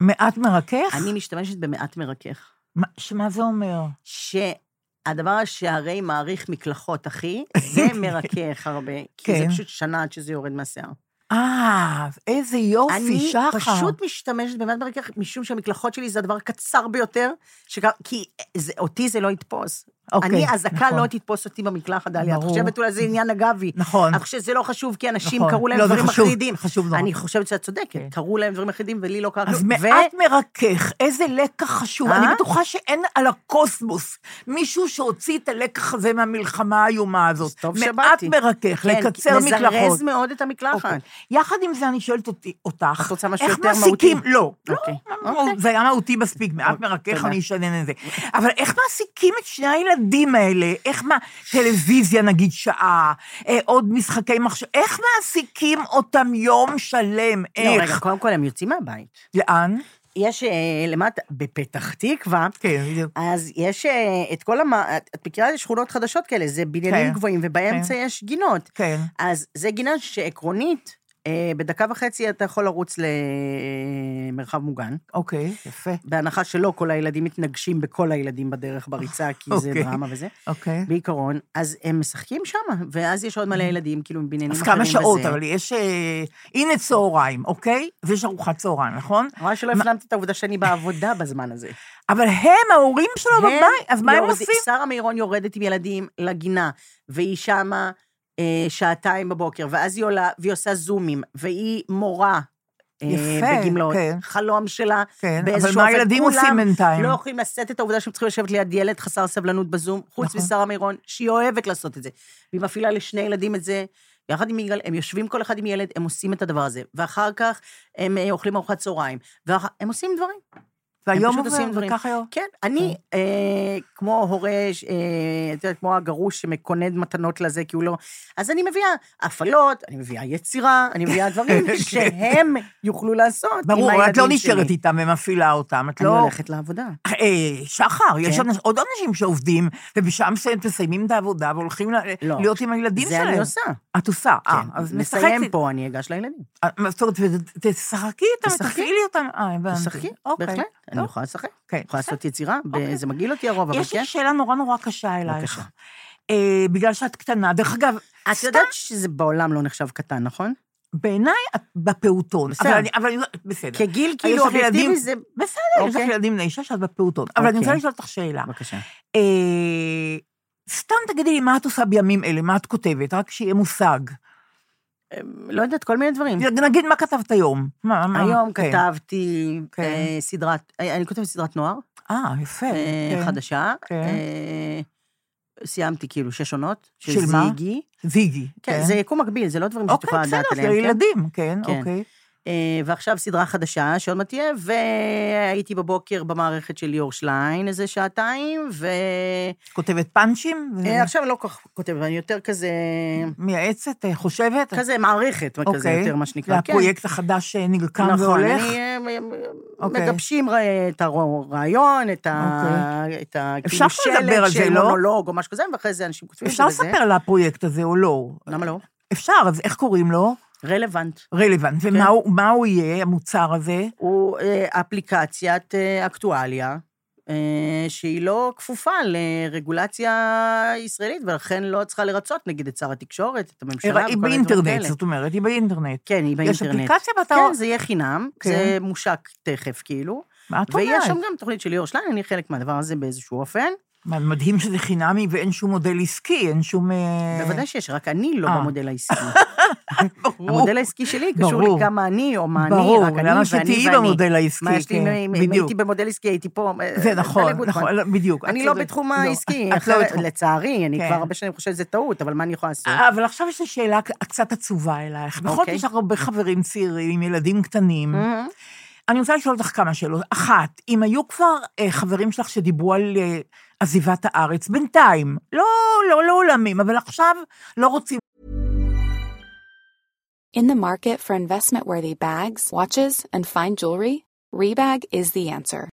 מעט מרכך? אני משתמשת במעט מרכך. מה- שמה זה אומר? שהדבר שהרי מעריך מקלחות, אחי, זה [laughs] מרכך הרבה. כי זה כן. פשוט שנה עד שזה יורד מהשיער. אה, איזה יופי, אני שחר. פשוט משתמשת במעט מרכך, משום שהמקלחות שלי זה הדבר הקצר ביותר, שכ... כי זה, אותי זה לא יתפוס. אוקיי, אני, הזקה נכון. לא תתפוס אותי במקלחת, דליה. את. חושבת אולי זה עניין אגבי. נכון. אני חושבת שזה לא חשוב, כי אנשים נכון. קראו להם לא, דברים חשוב, מחרידים. חשוב נורא. אני חושבת שאת צודקת, כן. קראו להם דברים מחרידים ולי לא קרה אז כלום. מעט מרכך, איזה לקח חשוב. אה? אני בטוחה שאין על הקוסמוס מישהו שהוציא את הלקח הזה מהמלחמה האיומה הזאת. טוב מעט שבאתי. מרכך, כן, לקצר מקלחות. מזרז מאוד את המקלחת. אוקיי. יחד עם זה, אני שואלת אותי, אותך, את רוצה משהו איך יותר מהותי? לא, לא, אוקיי. לא, אוקיי. זה היה מהותי מספיק, מעט אוקיי, מרכך. אני אשנן את זה. אבל איך מעסיקים את שני הילדים האלה? איך מה, טלוויזיה נגיד שעה, אה, עוד משחקי מחשב, איך מעסיקים אותם יום שלם? לא, רגע, איך? קודם כל הם יוצאים מהבית. לאן? יש אה, למטה, בפתח תקווה, כן, בדיוק. אז יש אה, את כל המ... את מכירה שכונות חדשות כאלה, זה בניינים כן. גבוהים, ובאמצע יש גינות. כן. אז זה גינה שעקרונית, בדקה וחצי אתה יכול לרוץ למרחב מוגן, אוקיי, יפה. בהנחה שלא כל הילדים מתנגשים בכל הילדים בדרך בריצה, כי זה אוקיי. דרמה וזה. אוקיי. בעיקרון, אז הם משחקים שם, ואז יש עוד מלא ילדים, כאילו, מבניינים אז אחרים כמה שעות, וזה. אבל יש... אה, הנה צהריים, אוקיי? ויש ארוחת צהריים, נכון? רואה שלא הפנמת את העובדה שאני בעבודה בזמן הזה. [laughs] אבל הם, ההורים שלו בבית, אז מה הם עושים? שרה מירון יורדת עם ילדים לגינה, והיא שמה אה, שעתיים בבוקר, ואז היא עולה, והיא עושה זומים, והיא מורה. אה, יפה, בגמלאות. כן. חלום שלה, כן, באיזשהו אבל מה אופן. הילדים עושים בינתיים? לא יכולים לשאת את העובדה שהם צריכים לשבת ליד ילד חסר סבלנות בזום, חוץ נכון. משרה מירון, שהיא אוהבת לעשות את זה. והיא מפעילה לשני ילדים את זה, יחד עם יגאל, הם יושבים כל אחד עם ילד, הם עושים את הדבר הזה, ואחר כך הם אה, אוכלים ארוחת צהריים, והם עושים דברים. והיום עובר. וככה היום. כן, אני, אה, כמו הורה, אה, את יודעת, כמו הגרוש שמקונד מתנות לזה, כי הוא לא... אז אני מביאה הפעלות, אני מביאה יצירה, אני מביאה דברים [laughs] שהם יוכלו לעשות ברור, את לא. נשארת איתם ומפעילה אותם, את אני לא... הולכת לעבודה. אה, שחר, יש כן. עוד אנשים שעובדים, ובשעה מסוימת מסיימים את העבודה והולכים לא. להיות עם הילדים זה שלהם. אני עושה. את עושה, אה, כן, אז נסיים משחקת. פה, אני אגש לילדים. אה, זאת אומרת, תשחקי איתם, תשחקי. תפעילי אותם. אה. תשחקי, אוקיי. בהחלט. אני טוב. יכולה לשחק. כן. יכולה לעשות יצירה, אוקיי. זה מגעיל אותי הרוב, אבל יש כן. לי שאלה נורא נורא קשה אלייך. בבקשה. אה, בגלל שאת קטנה. דרך אגב, את סתם יודעת שזה בעולם לא נחשב קטן, נכון? בעיניי את בפעוטון. בסדר. אבל אני- אבל בסדר. כגיל כאילו יש אובייקטיבי זה... בסדר, יש לך אוקיי. ילדים בני שש, את בפעוטון. אבל אני רוצה אוקיי. לשאול אותך שאלה. בבקשה. אה, סתם תגידי לי מה את עושה בימים אלה, מה את כותבת, רק שיהיה מושג. לא יודעת, כל מיני דברים. נגיד מה כתבת היום. מה, מה? היום כן. כתבתי כן. אה, סדרת, אה, אני כותבת סדרת נוער, אה, יפה. אה, כן. חדשה. כן. אה, סיימתי כאילו שש עונות. של מה? זיגי. זיגי. כן, זה יקום מקביל, זה לא דברים שאת אוקיי, יכולה בסדר, לדעת של עליהם. כן? ילדים, כן, כן. אוקיי. אה, ועכשיו סדרה חדשה שעוד מעט תהיה, והייתי בבוקר במערכת של ליאור שליין איזה שעתיים, כותבת פאנצ'ים? ו- ועכשיו לא כל כך כותבת, אני יותר כזה, מייעצת, אה, חושבת? כזה מערכת, כזה אוקיי. יותר מה שנקרא. כן. והפרויקט החדש אה, נרקם נכון, והולך? אני, אה, אוקיי. מגבשים את הרעיון, את ה... את ה... אפשר כאילו לדבר על זה, לא? מונולוג או משהו כזה, ואחרי זה אנשים כותבים את זה אפשר. לספר על הפרויקט הזה או לא? למה לא? אפשר, אז איך קוראים לו? רלוונט. רלוונט. כן. ומה הוא- יהיה, המוצר הזה? הוא אה, אפליקציית אה, אקטואליה, אה, שהיא לא כפופה לרגולציה ישראלית, ולכן לא צריכה לרצות, נגיד, את שר התקשורת, את הממשלה היא וכל מיני דברים באינטרנט, כאלה. זאת אומרת, היא באינטרנט. כן, היא יש באינטרנט. אפליקציה ואתה... כן, זה יהיה חינם, כן. זה מושק תכף, כאילו. מה את ויש שם אומרת? גם תוכנית של ליאור שליין, אני חלק מהדבר הזה באיזשהו אופן. מדהים שזה חינמי ואין שום מודל עסקי, אין שום... אה, בוודאי שיש, רק אני לא אה. במודל העסקי. [laughs] ברור. המודל העסקי שלי קשור ברור. לי כמה אני, או מה אני, ברור, רק אני למה ואני שתהיי ואני. במודל העסקי, מה יש לי, כן, אם- אם בדיוק. הייתי במודל עסקי, הייתי פה. זה אה, נכון, דלג גוטמן. נכון, לא, בדיוק. אני לא. בתחום לא, העסקי, לא. לצערי, אני כן. כבר הרבה שנים חושבת שזה טעות, אבל מה אני יכולה לעשות? אבל עכשיו יש לי שאלה קצת עצובה אלייך. בכל זאת אוקיי. יש לך הרבה חברים צעירים עם ילדים קטנים. אני רוצה לשאול אותך כמה שאלות. אחת, אם היו כבר חברים שלך שדיברו על עזיבת הארץ, בינתיים, לא, לא לעולמים, אבל עכשיו לא רוצים In the market for investment worthy bags, watches, and fine jewelry, Rebag is the answer.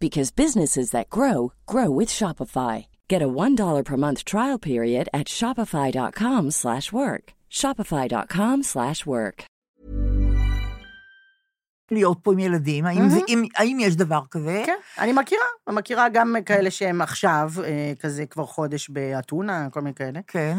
because businesses that grow grow with Shopify. Get a $1 per month trial period at shopify.com/work. shopify.com/work. להיות פה עם ילדים. האם, זה, אם, האם יש דבר כזה? כן, אני מכירה, אני מכירה גם כאלה שהם עכשיו, אה, כזה כבר חודש באתונה, כל מיני כאלה. כן.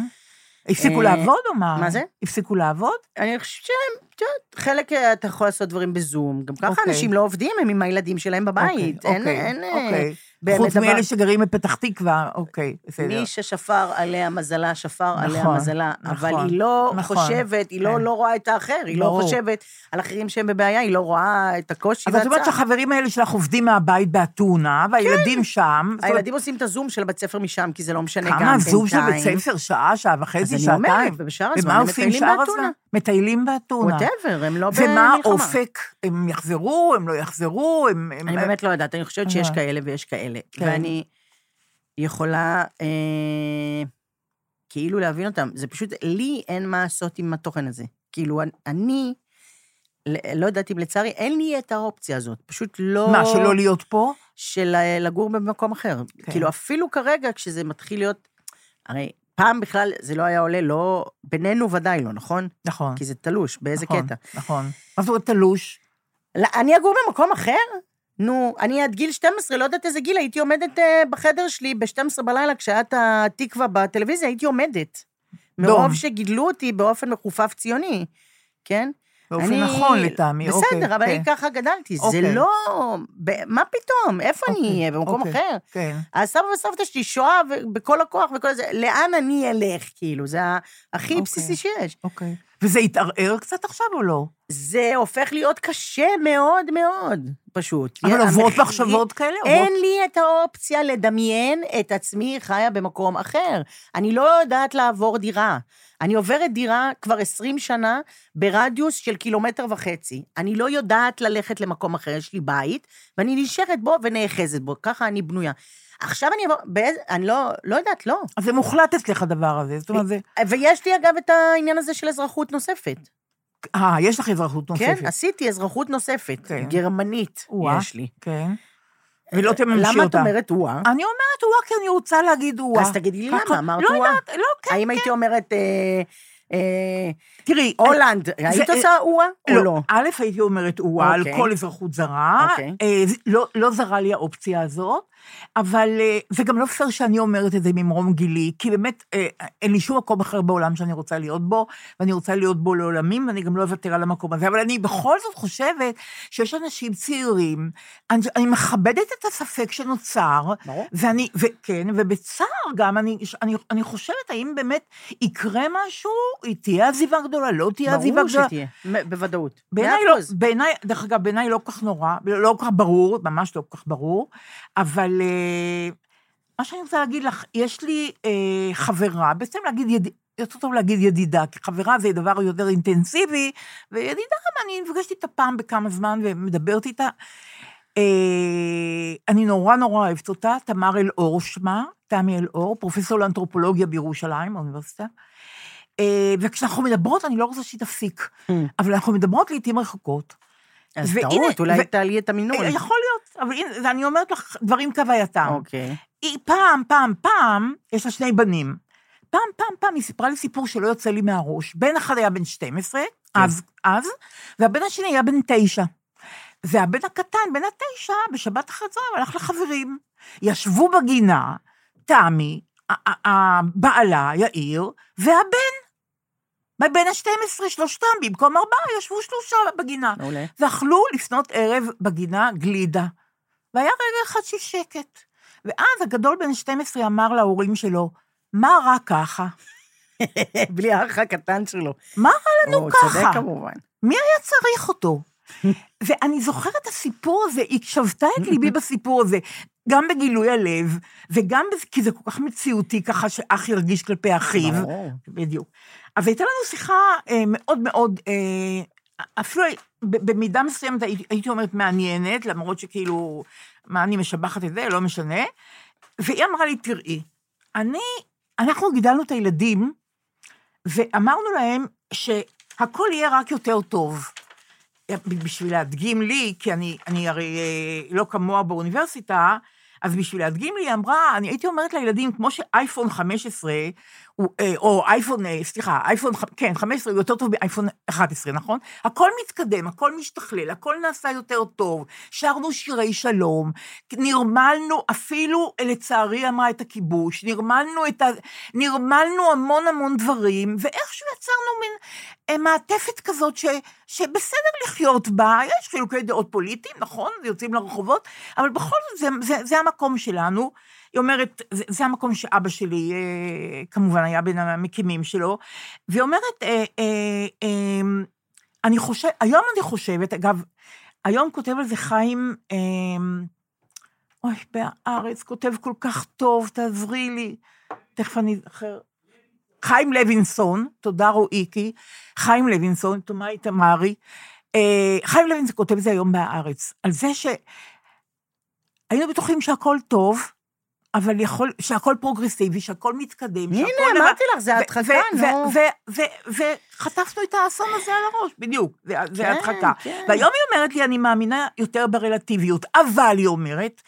הפסיקו אה, לעבוד או מה? מה זה? הפסיקו לעבוד? אני חושבת שהם, חלק אה, אתה יכול לעשות דברים בזום, גם ככה אוקיי. אנשים לא עובדים, הם עם הילדים שלהם בבית. אין, אוקיי, אין, אה, אוקיי. באמת חוץ דבר- מאלה שגרים בפתח תקווה, אוקיי, בסדר. מי ששפר עליה מזלה, שפר עליה נכון, מזלה, אבל נכון, היא לא נכון, חושבת, היא לא, כן. לא רואה את האחר, היא ברור. לא חושבת על אחרים שהם בבעיה, היא לא רואה את הקושי אבל את אומרת והצער. שהחברים האלה שלך עובדים מהבית באתונה, והילדים שם. זאת אומרת, הילדים עושים את הזום של הבית ספר משם, כי זה לא משנה גם כמה בינתיים. זום של בית ספר, שעה, שעה וחצי, אז אני שעתיים. אומרת, ובשאר הזמן הם מטיילים באתונה. מטיילים באתונה. ווטאבר, הם לא ומה במלחמה. האופק? הם יחזרו, הם לא יחזרו, הם... הם- אני באמת לא יודעת, אני חושבת שיש אה. כאלה ויש כאלה. כן. ואני יכולה אה, כאילו להבין אותם. זה פשוט, לי אין מה לעשות עם התוכן הזה. כאילו, אני לא יודעת אם לצערי, אין לי את האופציה הזאת. פשוט לא... מה, שלא להיות פה? של לגור במקום אחר. כן. כאילו, אפילו כרגע, כשזה מתחיל להיות... הרי פעם בכלל זה לא היה עולה, לא... בינינו ודאי לא, נכון? נכון. כי זה תלוש, באיזה נכון, קטע. נכון. אומרת תלוש? לא, אני אגור במקום אחר? נו, אני עד גיל 12, לא יודעת איזה גיל, הייתי עומדת אה, בחדר שלי ב-12 בלילה, כשהיה את התקווה בטלוויזיה, הייתי עומדת. מרוב דום. שגידלו אותי באופן מכופף ציוני, כן? באופן אני- נכון לטעמי, בסדר, אוקיי, אבל כן. אני ככה גדלתי. זה אוקיי. לא... ב- מה פתאום? איפה אני אוקיי, אהיה? במקום אוקיי, אחר? כן. הסבא וסבתא שלי שואה בכל הכוח וכל זה, לאן אני אלך, כאילו? זה הכי אוקיי. בסיסי שיש. אוקיי. וזה התערער קצת עכשיו או לא? זה הופך להיות קשה מאוד מאוד, פשוט. אבל עוברות המחיר- מחשבות כאלה? אין עוברות- לי את האופציה לדמיין את עצמי חיה במקום אחר. אני לא יודעת לעבור דירה. אני עוברת דירה כבר 20 שנה ברדיוס של קילומטר וחצי. אני לא יודעת ללכת למקום אחר, יש לי בית, ואני נשארת בו ונאחזת בו, ככה אני בנויה. עכשיו אני אעבור, באיזה, אני לא, לא יודעת, לא. אז זה מוחלט אצלך הדבר הזה. זאת אומרת, זה... ויש לי אגב את העניין הזה של אזרחות נוספת. אה, יש לך אזרחות נוספת. כן, עשיתי אזרחות נוספת, כן. גרמנית או-אה. יש לי. כן. ולא תממשי אותה. למה את אומרת וואה? אני אומרת וואה כי אני רוצה להגיד וואה. אז תגידי לי למה, אמרת לא וואה? יודעת, לא, כן, האם הייתי אומרת, אה, אה, תראי, הולנד, היית עושה וואה או לא? א', הייתי אומרת וואה על אוקיי. כל אזרחות זרה. אוקיי. אה, לא- לא זרה לי האופציה הזאת, אבל אה, זה גם לא פייר שאני אומרת את זה ממרום גילי, כי באמת אה, אין לי שום מקום אחר בעולם שאני רוצה להיות בו, ואני רוצה להיות בו לעולמים, ואני גם לא אוותר על המקום הזה. אבל אני בכל זאת חושבת שיש אנשים צעירים, אני, אני מכבדת את הספק שנוצר, ברור. ואני, וכן, ובצער גם, אני, אני, אני חושבת, האם באמת יקרה משהו, תהיה עזיבה גדולה, לא תהיה עזיבה ברור גדולה. שתהיה, מ- בוודאות. בעיניי לא, אחוז. בעיניי, דרך אגב, בעיניי לא כל כך נורא, לא כל כך ברור, ממש לא כל כך ברור, אבל אה, מה שאני רוצה להגיד לך, יש לי אה, חברה, בעצם להגיד, יד... יותר טוב להגיד ידידה, כי חברה זה דבר יותר אינטנסיבי, וידידה אני נפגשת איתה פעם בכמה זמן ומדברת איתה. אה, אני נורא נורא אוהבת אותה, תמר אלאור שמה, תמי אלאור, פרופסור לאנתרופולוגיה בירושלים, באוניברסיטה. אה, וכשאנחנו מדברות, אני לא רוצה שהיא תפסיק, אבל אנחנו מדברות לעיתים רחוקות. אז והנה- טעות, אולי ו- תעלי את המינון. אה, יכול אבל הנה, אני אומרת לך דברים כהווייתם. אוקיי. היא פעם, פעם, פעם, יש לה שני בנים. פעם, פעם, פעם, היא סיפרה לי סיפור שלא יוצא לי מהראש. בן אחד היה בן 12, אז, אז, והבן השני היה בן 9. והבן הקטן, בן התשע, בשבת אחרי צהריים הלך לחברים. ישבו בגינה, תמי, ה- ה- ה- בעלה, יאיר, והבן. בן ה-12, שלושתם, במקום ארבעה, ישבו שלושה בגינה. מעולה. ואכלו לפנות ערב בגינה גלידה. והיה רגע אחד של שקט. ואז הגדול בן 12 אמר להורים שלו, מה רע ככה? [laughs] בלי האח הקטן שלו. מה רע לנו הוא ככה? צודק כמובן. מי היה צריך אותו? [laughs] ואני זוכרת את הסיפור הזה, היא שבתה את ליבי [laughs] בסיפור הזה, גם בגילוי הלב, וגם בזה, כי זה כל כך מציאותי ככה שאח ירגיש כלפי אחיו. ברור. בדיוק. אז הייתה לנו שיחה אה, מאוד מאוד, אה, אפילו במידה מסוימת הייתי, אומרת מעניינת, למרות שכאילו, מה אני משבחת את זה, לא משנה. והיא אמרה לי, תראי, אני, אנחנו גידלנו את הילדים, ואמרנו להם שהכל יהיה רק יותר טוב. בשביל להדגים לי, כי אני, אני הרי אה, לא כמוה באוניברסיטה, אז בשביל להדגים לי, היא אמרה, אני הייתי אומרת לילדים, כמו שאייפון 15, הוא, אה, או אייפון, אה, סליחה, אייפון, כן, 15 הוא יותר טוב מאייפון 11, נכון? הכל מתקדם, הכל משתכלל, הכל נעשה יותר טוב, שרנו שירי שלום, נרמלנו, אפילו, לצערי אמרה את הכיבוש, נרמלנו את ה... נרמלנו המון המון דברים, ואיכשהו יצרנו מין אה, מעטפת כזאת ש, שבסדר לחיות בה, יש חילוקי דעות פוליטיים, נכון? יוצאים לרחובות, אבל בכל זאת זה, זה, זה המקום שלנו. היא אומרת, זה, זה המקום שאבא שלי, אה, כמובן, היה בין המקימים שלו, והיא אומרת, אה, אה, אה, אני חושבת, היום אני חושבת, אגב, היום כותב על זה חיים, אה, אוי, בהארץ, כותב כל כך טוב, תעזרי לי. תכף אני אזכר. חיים לוינסון, תודה רועיקי, חיים לוינסון, תומאי תמרי. אה, חיים לוינסון כותב את זה היום בהארץ, על זה שהיינו בטוחים שהכל טוב, אבל יכול, שהכל פרוגרסיבי, שהכל מתקדם, הנה, שהכל... אמרתי לך, זה הדחקה, נו. וחטפנו את האסון הזה על הראש, בדיוק, זה, כן, הדחקה. כן. והיום היא אומרת לי, אני מאמינה יותר ברלטיביות, אבל היא אומרת,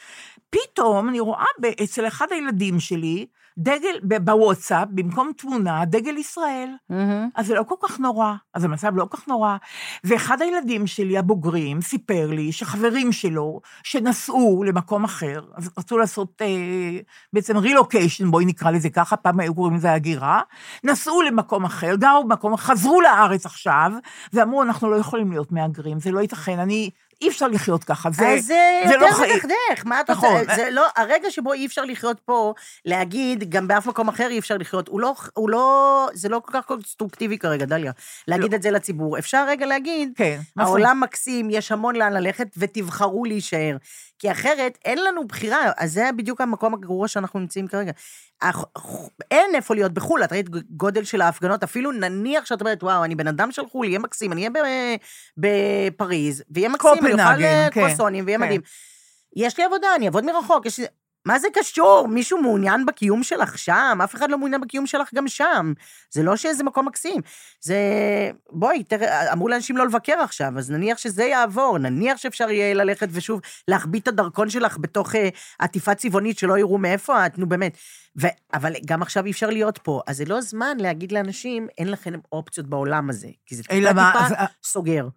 פתאום אני רואה אצל אחד הילדים שלי, דגל, בוואטסאפ, במקום תמונה, דגל ישראל. מהמם. אז זה לא כל כך נורא, אז המצב לא כל כך נורא. ואחד הילדים שלי, הבוגרים, סיפר לי שחברים שלו, שנסעו למקום אחר, אז רצו לעשות אה, בעצם רילוקיישן, בואי נקרא לזה ככה, פעם היו קוראים לזה הגירה, נסעו למקום אחר, גרו במקום, חזרו לארץ עכשיו, ואמרו, אנחנו לא יכולים להיות מהגרים, זה לא ייתכן, אני, אי אפשר לחיות ככה, זה, אז זה זה יותר לא חיים. מדכדך, מה את רוצה? נכון. זה לא, הרגע שבו אי אפשר לחיות פה, להגיד, גם באף מקום אחר אי אפשר לחיות, הוא לא, הוא לא, זה לא כל כך קונסטרוקטיבי כרגע, דליה, להגיד את זה לציבור. אפשר רגע להגיד, כן. העולם מקסים, יש המון לאן ללכת, ותבחרו להישאר. כי אחרת, אין לנו בחירה, אז זה בדיוק המקום הגרוע שאנחנו נמצאים כרגע. אין איפה להיות בחו"ל, את ראית גודל של ההפגנות, אפילו נניח שאת אומרת, וואו, אני בן אדם של חו"ל, יהיה מקסים, אני אהיה בפריז, ויהיה מקסים, קופנהגן, אה, כן, קרואסונים, ויהיה כן. מדהים. יש לי עבודה, אני אעבוד מרחוק, יש לי... מה זה קשור? מישהו מעוניין בקיום שלך שם? אף אחד לא מעוניין בקיום שלך גם שם. זה לא שאיזה מקום מקסים. זה... בואי, תראה, אמרו לאנשים לא לבקר עכשיו, אז נניח שזה יעבור, נניח שאפשר יהיה ללכת ושוב להחביא את הדרכון שלך בתוך אה, עטיפה צבעונית שלא יראו מאיפה את, נו באמת. ו... אבל גם עכשיו אי אפשר להיות פה, אז זה לא זמן להגיד לאנשים, אין לכם אופציות בעולם הזה, כי זה טיפה טיפה סוגר.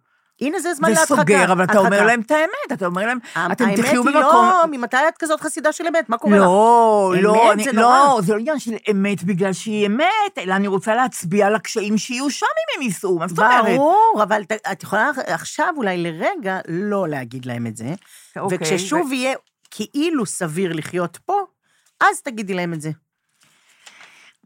הנה זה זמן זה להדחקה. סוגר, אבל אתה אומר. להם את האמת, אתה אומר להם, אתם האמת תחיו היא במקום... לא, ממתי את כזאת חסידה של אמת? מה קורה לך? לא, אמת לא, זה לא, נורא. זה לא עניין של אמת בגלל שהיא אמת, אלא אני רוצה להצביע על הקשיים שיהיו שם אם הם ייסעו, מה זאת אומרת? ברור, אבל את יכולה עכשיו אולי לרגע לא להגיד להם את זה, אוקיי, וכששוב יהיה כאילו סביר לחיות פה, אז תגידי להם את זה.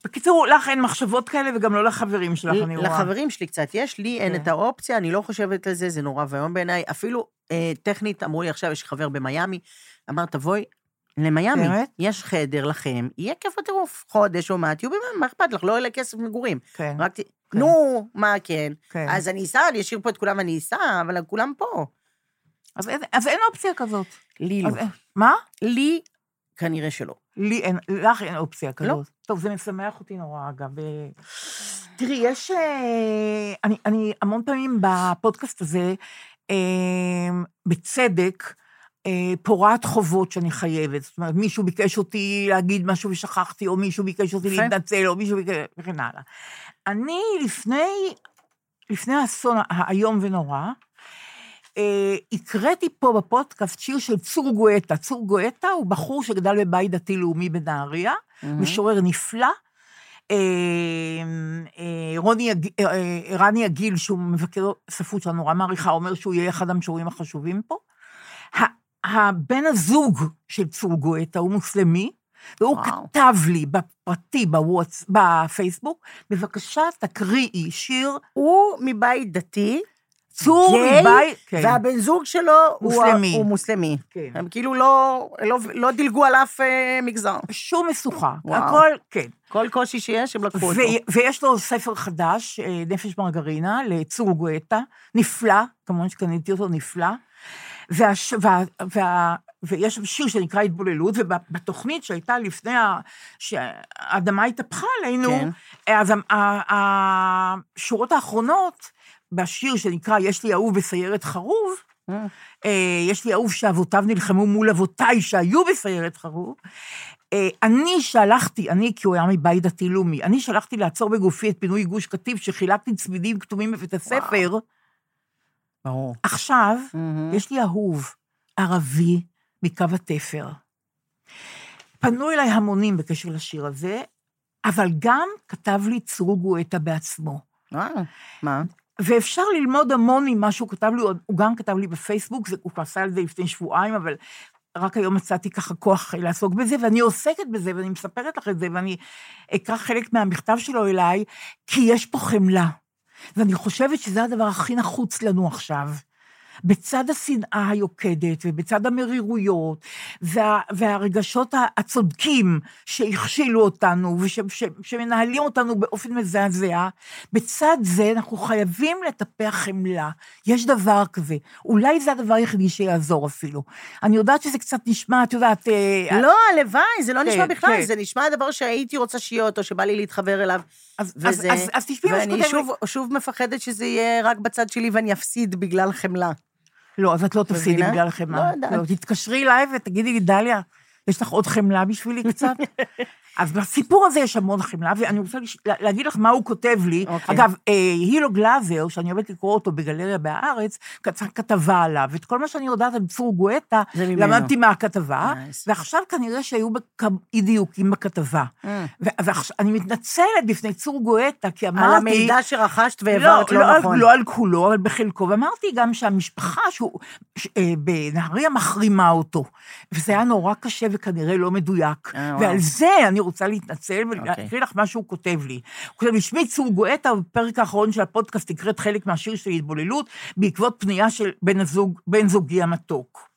בקיצור, לך אין מחשבות כאלה וגם לא לחברים שלך, אני רואה. לחברים שלי קצת יש, לי אין כן. את האופציה, אני לא חושבת על זה, זה נורא ואיום בעיניי. אפילו אה, טכנית, אמרו לי עכשיו, יש חבר במיאמי, אמר, תבואי למיאמי? יש חדר לכם, יהיה כיף בטירוף, חודש או מה, תהיו במיאמי, מה אכפת לך? לא עולה כסף מגורים. כן, רק ת... נו, מה כן? כן. אז אני אסע, אני אשאיר פה את כולם ואני אסע, אבל כולם פה. אז אין- אז אין אופציה כזאת. לי לא. אז מה? לי, כנראה שלא. לי אין, לך אין אופציה לא. כזאת. טוב, זה משמח אותי נורא, אגב. אה, תראי, יש... אה, אני, אני המון פעמים בפודקאסט הזה, אה, בצדק, פורעת חובות שאני חייבת. זאת אומרת, מישהו ביקש אותי להגיד משהו ושכחתי, או מישהו ביקש אותי. להתנצל, או מישהו ביקש... וכן הלאה. אני לפני, לפני האסון האיום ונורא, הקראתי פה בפודקאסט שיר של צור גואטה. צור גואטה הוא בחור שגדל בבית דתי-לאומי בנהריה, משורר נפלא. אה, אה, רוני, אה, אה, רני עגיל, שהוא מבקר ספרות שאני נורא מעריכה, אומר שהוא יהיה אחד המשוררים החשובים פה. הבן הזוג של צור גואטה הוא מוסלמי, והוא וואו. כתב לי בפרטי, בוואטס, בפייסבוק, בבקשה תקריאי שיר הוא מבית דתי, צור גיי, מבית... כן. והבן זוג שלו הוא- מוסלמי. הוא מוסלמי. כן. הם כאילו לא, לא, לא דילגו על אף אה, מגזר. שום משוכה, וואו. הכל, כן. כל קושי שיש, הם לקחו אותו. ויש לו ספר חדש, אה, נפש מרגרינה, לצור גואטה, נפלא, כמובן שקניתי אותו, נפלא. והש, וה, וה, ויש שם שיר שנקרא התבוללות, ובתוכנית שהייתה לפני ה- שהאדמה התהפכה עלינו, כן. אז השורות האחרונות, בשיר שנקרא "יש לי אהוב בסיירת חרוב", אה. אה, יש לי אהוב שאבותיו נלחמו מול אבותיי שהיו בסיירת חרוב. אה, אני שלחתי, אני, כי הוא היה מבית דתי-לאומי, אני שלחתי לעצור בגופי את פינוי גוש קטיף, שחילקתי צמידים כתומים בבית הספר. ברור. עכשיו. יש לי אהוב ערבי מקו התפר. פנו אליי המונים בקשר לשיר הזה, אבל גם כתב לי צור גואטה בעצמו. מה? ואפשר ללמוד המון ממה שהוא כתב לי, הוא גם כתב לי בפייסבוק, זה, הוא כבר עשה על זה לפני שבועיים, אבל רק היום מצאתי ככה כוח לעסוק בזה, ואני עוסקת בזה, ואני מספרת לך את זה, ואני אקרא חלק מהמכתב שלו אליי, כי יש פה חמלה. ואני חושבת שזה הדבר הכי נחוץ לנו עכשיו. בצד השנאה היוקדת ובצד המרירויות וה, והרגשות הצודקים שהכשילו אותנו ושמנהלים אותנו באופן מזעזע, בצד זה אנחנו חייבים לטפח חמלה. יש דבר כזה. אולי זה הדבר היחידי שיעזור אפילו. אני יודעת שזה קצת נשמע, את יודעת... אה, לא, הלוואי, זה לא נשמע כן, בכלל, כן. זה נשמע הדבר שהייתי רוצה שיהיה אותו, שבא לי להתחבר אליו. אז- וזה, אז- אז- אז תשמעי מה ואני שכותב שוב, שוב מפחדת שזה יהיה רק בצד שלי ואני אפסיד בגלל חמלה. לא, אז את לא תפסידי? בגלל חמלה. לא יודעת. לא, תתקשרי אליי ותגידי לי, דליה, יש לך עוד חמלה בשבילי קצת? [laughs] אז בסיפור הזה יש המון חמלה, ואני רוצה לש- להגיד לך מה הוא כותב לי. אוקיי. אגב, אה, הילו גלזר, שאני אוהבת לקרוא אותו בגלריה בהארץ, כתב כתבה עליו, את כל מה שאני יודעת על צור גואטה. למדתי מהכתבה, nice. ועכשיו כנראה שהיו אי דיוקים בכתבה. ואני מתנצלת בפני צור גואטה, כי אמרתי... על המידע שרכשת והעברת לא, לא, נכון. על, לא על כולו, אבל בחלקו, ואמרתי גם שהמשפחה שהוא, ש, אה, בנהריה מחרימה אותו, וזה היה נורא קשה וכנראה לא מדויק. אה, וואו. ועל זה אני רוצה להתנצל ולהקריא לך מה שהוא כותב לי. הוא כותב לי, שמי צור גואטה, בפרק האחרון של הפודקאסט הקראת חלק מהשיר של התבוללות, בעקבות פנייה של בן, הזוג, בן זוגי המתוק.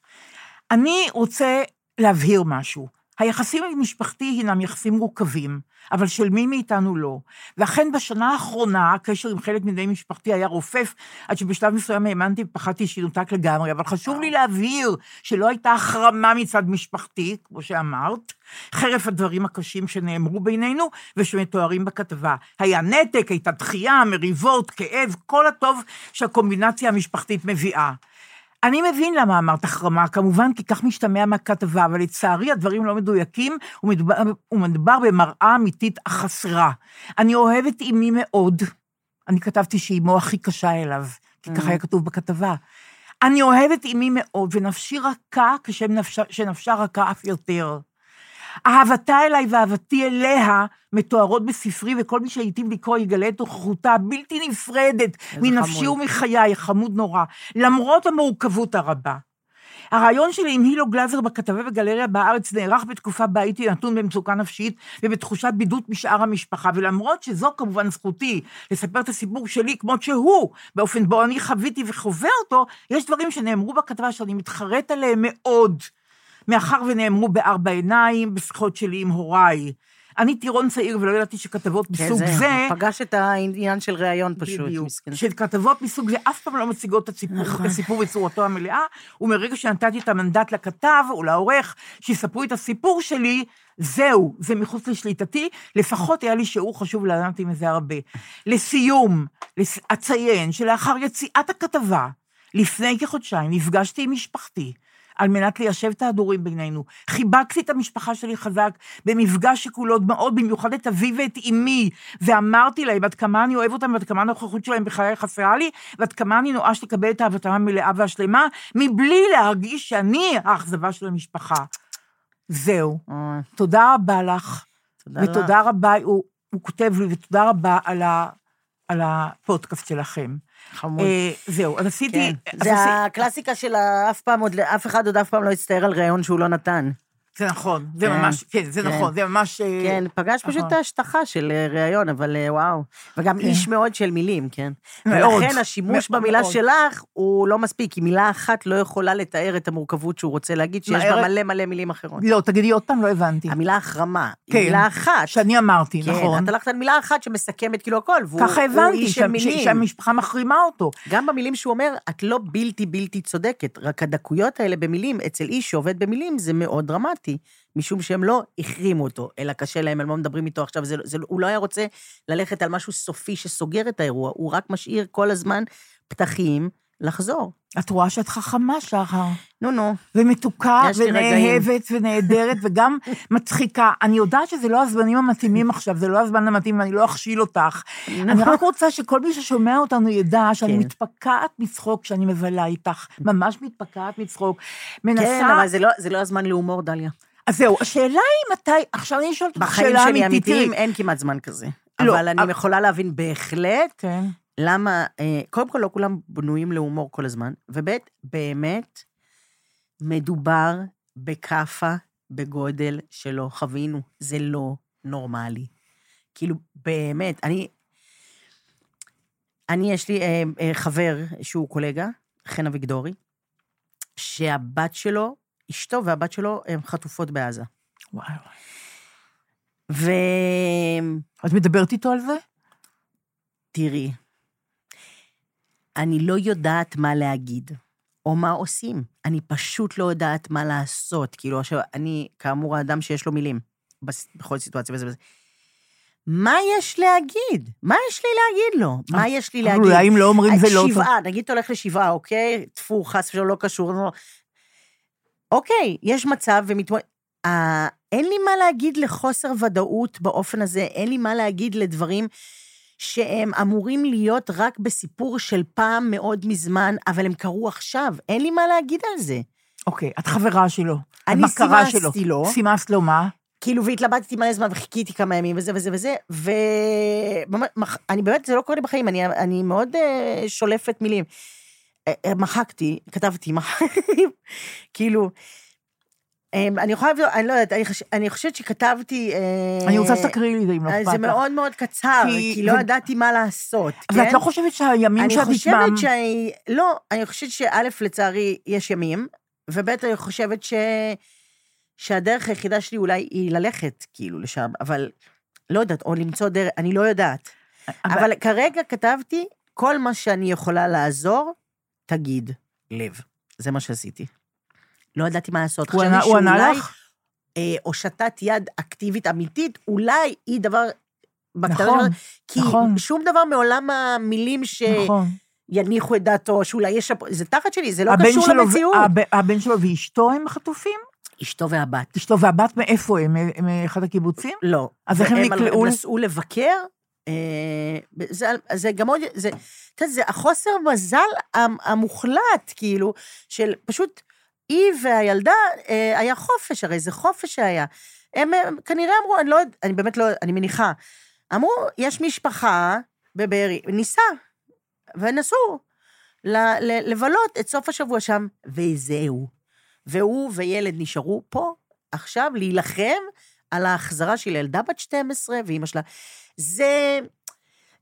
אני רוצה להבהיר משהו. היחסים עם משפחתי הינם יחסים מורכבים, אבל של מי מאיתנו לא. ואכן בשנה האחרונה, הקשר עם חלק מבני משפחתי היה רופף, עד שבשלב מסוים האמנתי ופחדתי שינותק לגמרי, אבל חשוב לי להבהיר שלא הייתה החרמה מצד משפחתי, כמו שאמרת, חרף הדברים הקשים שנאמרו בינינו ושמתוארים בכתבה. היה נתק, הייתה דחייה, מריבות, כאב, כל הטוב שהקומבינציה המשפחתית מביאה. אני מבין למה אמרת החרמה, כמובן כי כך משתמע מהכתבה, אבל לצערי הדברים לא מדויקים, ומדובר, ומדובר במראה אמיתית אך חסרה. אני אוהבת אמי מאוד, אני כתבתי שאימו הכי קשה אליו, כי ככה היה כתוב בכתבה. אני אוהבת אמי מאוד, ונפשי רכה כשנפשה רכה אף יותר. אהבתה אליי ואהבתי אליה מתוארות בספרי, וכל מי שהיטיב לקרוא יגלה את נוכחותה הבלתי נפרדת מנפשי חמוד. ומחיי, חמוד נורא, למרות המורכבות הרבה. הרעיון שלי עם הילו גלזר בכתבה בגלריה בארץ נערך בתקופה בה הייתי נתון במצוקה נפשית ובתחושת בידות משאר המשפחה, ולמרות שזו כמובן זכותי לספר את הסיפור שלי כמות שהוא, באופן בו אני חוויתי וחווה אותו, יש דברים שנאמרו בכתבה שאני מתחרט עליהם מאוד, מאחר ונאמרו בארבע עיניים, בשיחות שלי עם הוריי. אני טירון צעיר ולא ידעתי שכתבות כן, מסוג זה... פגש את העניין של ראיון פשוט, בדיוק. שכתבות מסוג זה אף פעם לא מציגות את הסיפור, נכון. את הסיפור בצורתו המלאה, ומרגע שנתתי את המנדט לכתב או לעורך שיספרו את הסיפור שלי, זהו, זה מחוץ לשליטתי, לפחות היה לי שיעור חשוב לדעתי מזה הרבה. לסיום, לס- אציין שלאחר יציאת הכתבה, לפני כחודשיים, נפגשתי עם משפחתי. על מנת ליישב את ההדורים בינינו. חיבקתי את המשפחה שלי חזק במפגש שכולו דמעות, במיוחד את אבי ואת אמי, ואמרתי להם עד כמה אני אוהב אותם ועד כמה הנוכחות שלהם בחיי חסרה לי, ועד כמה אני נואש לקבל את אהבתם המלאה והשלמה, מבלי להרגיש שאני האכזבה של המשפחה. זהו. אוי, תודה רבה לך, תודה ותודה לך. רבה, הוא, הוא כותב לי, ותודה רבה על, ה, על הפודקאסט שלכם. חמוד. אה, זהו, אז עשיתי... כן. זה הקלאסיקה של אף פעם אף אחד עוד אף פעם לא יצטער על ראיון שהוא לא נתן. זה נכון, זה כן, ממש, כן, זה כן. נכון, זה ממש... אה, כן, פגש פשוט נכון. את ההשטחה של אה, ראיון, אבל אה, וואו. וגם איש מאוד של מילים, כן. מאוד, ולכן השימוש מאוד, במילה מאוד. שלך הוא לא מספיק, כי מילה אחת לא יכולה לתאר את המורכבות שהוא רוצה להגיד, שיש בה מלא מלא מילים אחרות. לא, תגידי עוד פעם, לא הבנתי. המילה החרמה, כן, היא מילה אחת. שאני אמרתי, כן, נכון. את הלכת על מילה אחת שמסכמת כאילו הכל, והוא ככה הוא הבנתי, איש של שה- ש- מילים. שהמשפחה מחרימה אותו. גם במילים שהוא אומר, את לא בלתי בלתי צודקת, רק הדקויות האלה במילים, אצל איש שעובד במילים, זה מאוד דרמטי, משום שהם לא החרימו אותו, אלא קשה להם, הם לא מדברים איתו עכשיו, זה, זה, הוא לא היה רוצה ללכת על משהו סופי שסוגר את האירוע, הוא רק משאיר כל הזמן פתחים לחזור. את רואה שאת חכמה, שחר, נו, נו. ומתוקה, ונאהבת, ונהדרת, וגם מצחיקה. אני יודעת שזה לא הזמנים המתאימים עכשיו, זה לא הזמן המתאים, ואני לא אכשיל אותך. אני רק רוצה שכל מי ששומע אותנו ידע שאני כן. מתפקעת מצחוק כשאני מבלה איתך, ממש מתפקעת מצחוק. מנסה... כן, אבל זה לא, זה לא הזמן להומור, דליה. אז זהו, השאלה היא מתי, עכשיו אני אשאל אותך בחיים שאלה שלי אמיתית. האמיתיים תראי, אין כמעט זמן כזה. לא, אבל אני יכולה להבין בהחלט כן. למה, אה, קודם כל, לא כולם בנויים להומור כל הזמן, וב', באמת, מדובר בכאפה בגודל שלא חווינו. זה לא נורמלי. כאילו, באמת, אני... אני, יש לי אה, אה, חבר שהוא קולגה, חן אביגדורי, שהבת שלו, אשתו והבת שלו, הן חטופות בעזה. וואי וואי. ו... את מדברת איתו על זה? תראי, אני לא יודעת מה להגיד, או מה עושים. אני פשוט לא יודעת מה לעשות. כאילו, עכשיו, אני, כאמור, האדם שיש לו מילים, בכל סיטואציה וזה וזה. מה יש להגיד? מה יש לי להגיד לו? מה יש לי להגיד? אולי אם לא אומרים זה לא טוב. שבעה, נגיד אתה הולך לשבעה, אוקיי? טפו, חס ושלום, לא קשור. לא- אוקיי, יש מצב ומתמודד... אה, אין לי מה להגיד לחוסר ודאות באופן הזה, אין לי מה להגיד לדברים שהם אמורים להיות רק בסיפור של פעם מאוד מזמן, אבל הם קרו עכשיו. אין לי מה להגיד על זה. אוקיי, את חברה שלו. אני סימסתי שלו. לו. סימסת לו מה? כאילו, והתלבטתי מלא זמן וחיכיתי כמה ימים וזה וזה וזה, ואני באמת, זה לא קורה לי בחיים, אני, אני מאוד uh, שולפת מילים. Uh, uh, מחקתי, כתבתי, מחקתי, [laughs] כאילו, אני יכולה לבדוק, אני לא יודעת, אני, חוש, אני חושבת שכתבתי... Uh, אני רוצה שתקריאי לי את זה, אם לא אכפת לך. זה מאוד מאוד קצר, כי- לא ידעתי מה לעשות, אבל כן? את לא חושבת שהימים אני שאת חושבת נשמע... שאני... לא, אני חושבת שא', לצערי, יש ימים, וב', אני חושבת ש... שהדרך היחידה שלי אולי היא ללכת, כאילו, לשם, אבל לא יודעת, או למצוא דרך, אני לא יודעת. אבל כרגע כתבתי, כל מה שאני יכולה לעזור, תגיד, לב. זה מה שעשיתי. לא ידעתי מה לעשות. הוא ענה- הוא ענה שאולי, לך? אה, הושטת יד אקטיבית אמיתית, אולי היא דבר... בקטנה נכון, כי נכון. שום דבר מעולם המילים ש... נכון. יניחו את דעתו, שאולי יש... זה תחת שלי, זה לא קשור שלו למציאות. הב- הבן שלו ואשתו הם חטופים? אשתו והבת. אשתו והבת מאיפה הם? מאחד הקיבוצים? לא. אז איך הם נקלעו הם נסעו לבקר, אה, זה, זה גם עוד... זה, את יודעת, זה החוסר מזל המ- המוחלט, כאילו, של פשוט היא והילדה, אה, היה חופש, הרי זה חופש שהיה. הם, הם כנראה אמרו, אני לא יודעת, אני באמת לא, אני מניחה, אמרו, יש משפחה בבארי, ניסע, ונסעו לבלות את סוף השבוע שם, וזהו. והוא וילד נשארו פה עכשיו להילחם על ההחזרה של ילדה בת 12 ואימא שלה. זה...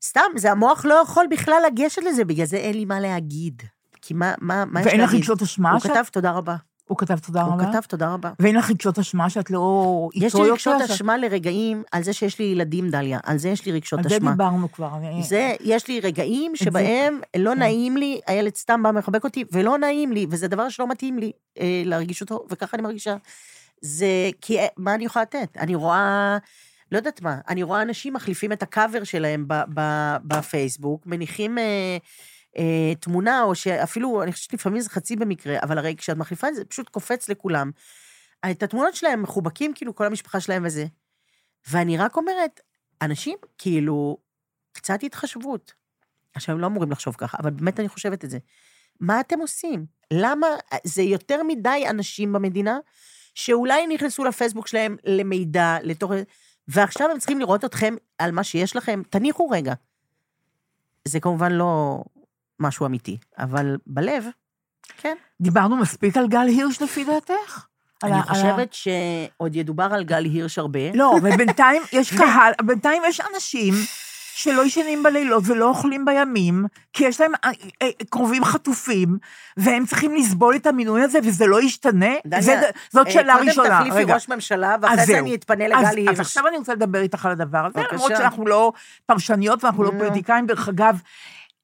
סתם, זה המוח לא יכול בכלל לגשת לזה, בגלל זה אין לי מה להגיד. כי מה, מה, מה יש ואין להגיד? לך רגשות אשמה? הוא שאת- כתב תודה רבה. הוא כתב תודה הוא רבה? כתב תודה רבה. ואין לך רגשות אשמה שאת לא איתו יש לי רגשות? שאת- אשמה לרגעים על זה שיש לי ילדים, דליה. על זה יש לי רגשות על זה אשמה. דיברנו כבר. זה, יש לי רגעים זה- שבהם לא כן. נעים לי, הילד סתם בא מחבק אותי, ולא נעים לי, וזה דבר שלא מתאים לי אה, להרגיש אותו, וככה אני מרגישה. זה, כי אה, מה אני יכולה לתת? אני רואה, לא יודעת מה, אני רואה אנשים מחליפים את הקאבר שלהם בפייסבוק, מניחים אה, אה, תמונה, או שאפילו, אני חושבת שלפעמים זה חצי במקרה, אבל הרי כשאת מחליפה את זה, פשוט קופץ לכולם. את התמונות שלהם מחובקים, כאילו, כל המשפחה שלהם וזה. ואני רק אומרת, אנשים, כאילו, קצת התחשבות. עכשיו, הם לא אמורים לחשוב ככה, אבל באמת אני חושבת את זה. מה אתם עושים? למה, זה יותר מדי אנשים במדינה, שאולי נכנסו לפייסבוק שלהם למידע, לתוך... ועכשיו הם צריכים לראות אתכם על מה שיש לכם, תניחו רגע. זה כמובן לא משהו אמיתי, אבל בלב, כן. דיברנו מספיק על גל הירש לפי דעתך? אני ה- חושבת שעוד ידובר על גל הירש הרבה. לא, אבל בינתיים יש קהל, בינתיים יש אנשים שלא ישנים בלילות ולא אוכלים בימים, כי יש להם אה, אה, קרובים חטופים, והם צריכים לסבול את המינוי הזה, וזה לא ישתנה? זאת אה, שאלה קודם ראשונה. תחליפי רגע. ראש ממשלה, אז ואחרי זה. אני אתפנה אז- לגל אז הירש. עכשיו אני רוצה לדבר איתך על הדבר הזה. למרות שאנחנו לא פרשניות ואנחנו לא. פוליטיקאים. דרך אגב,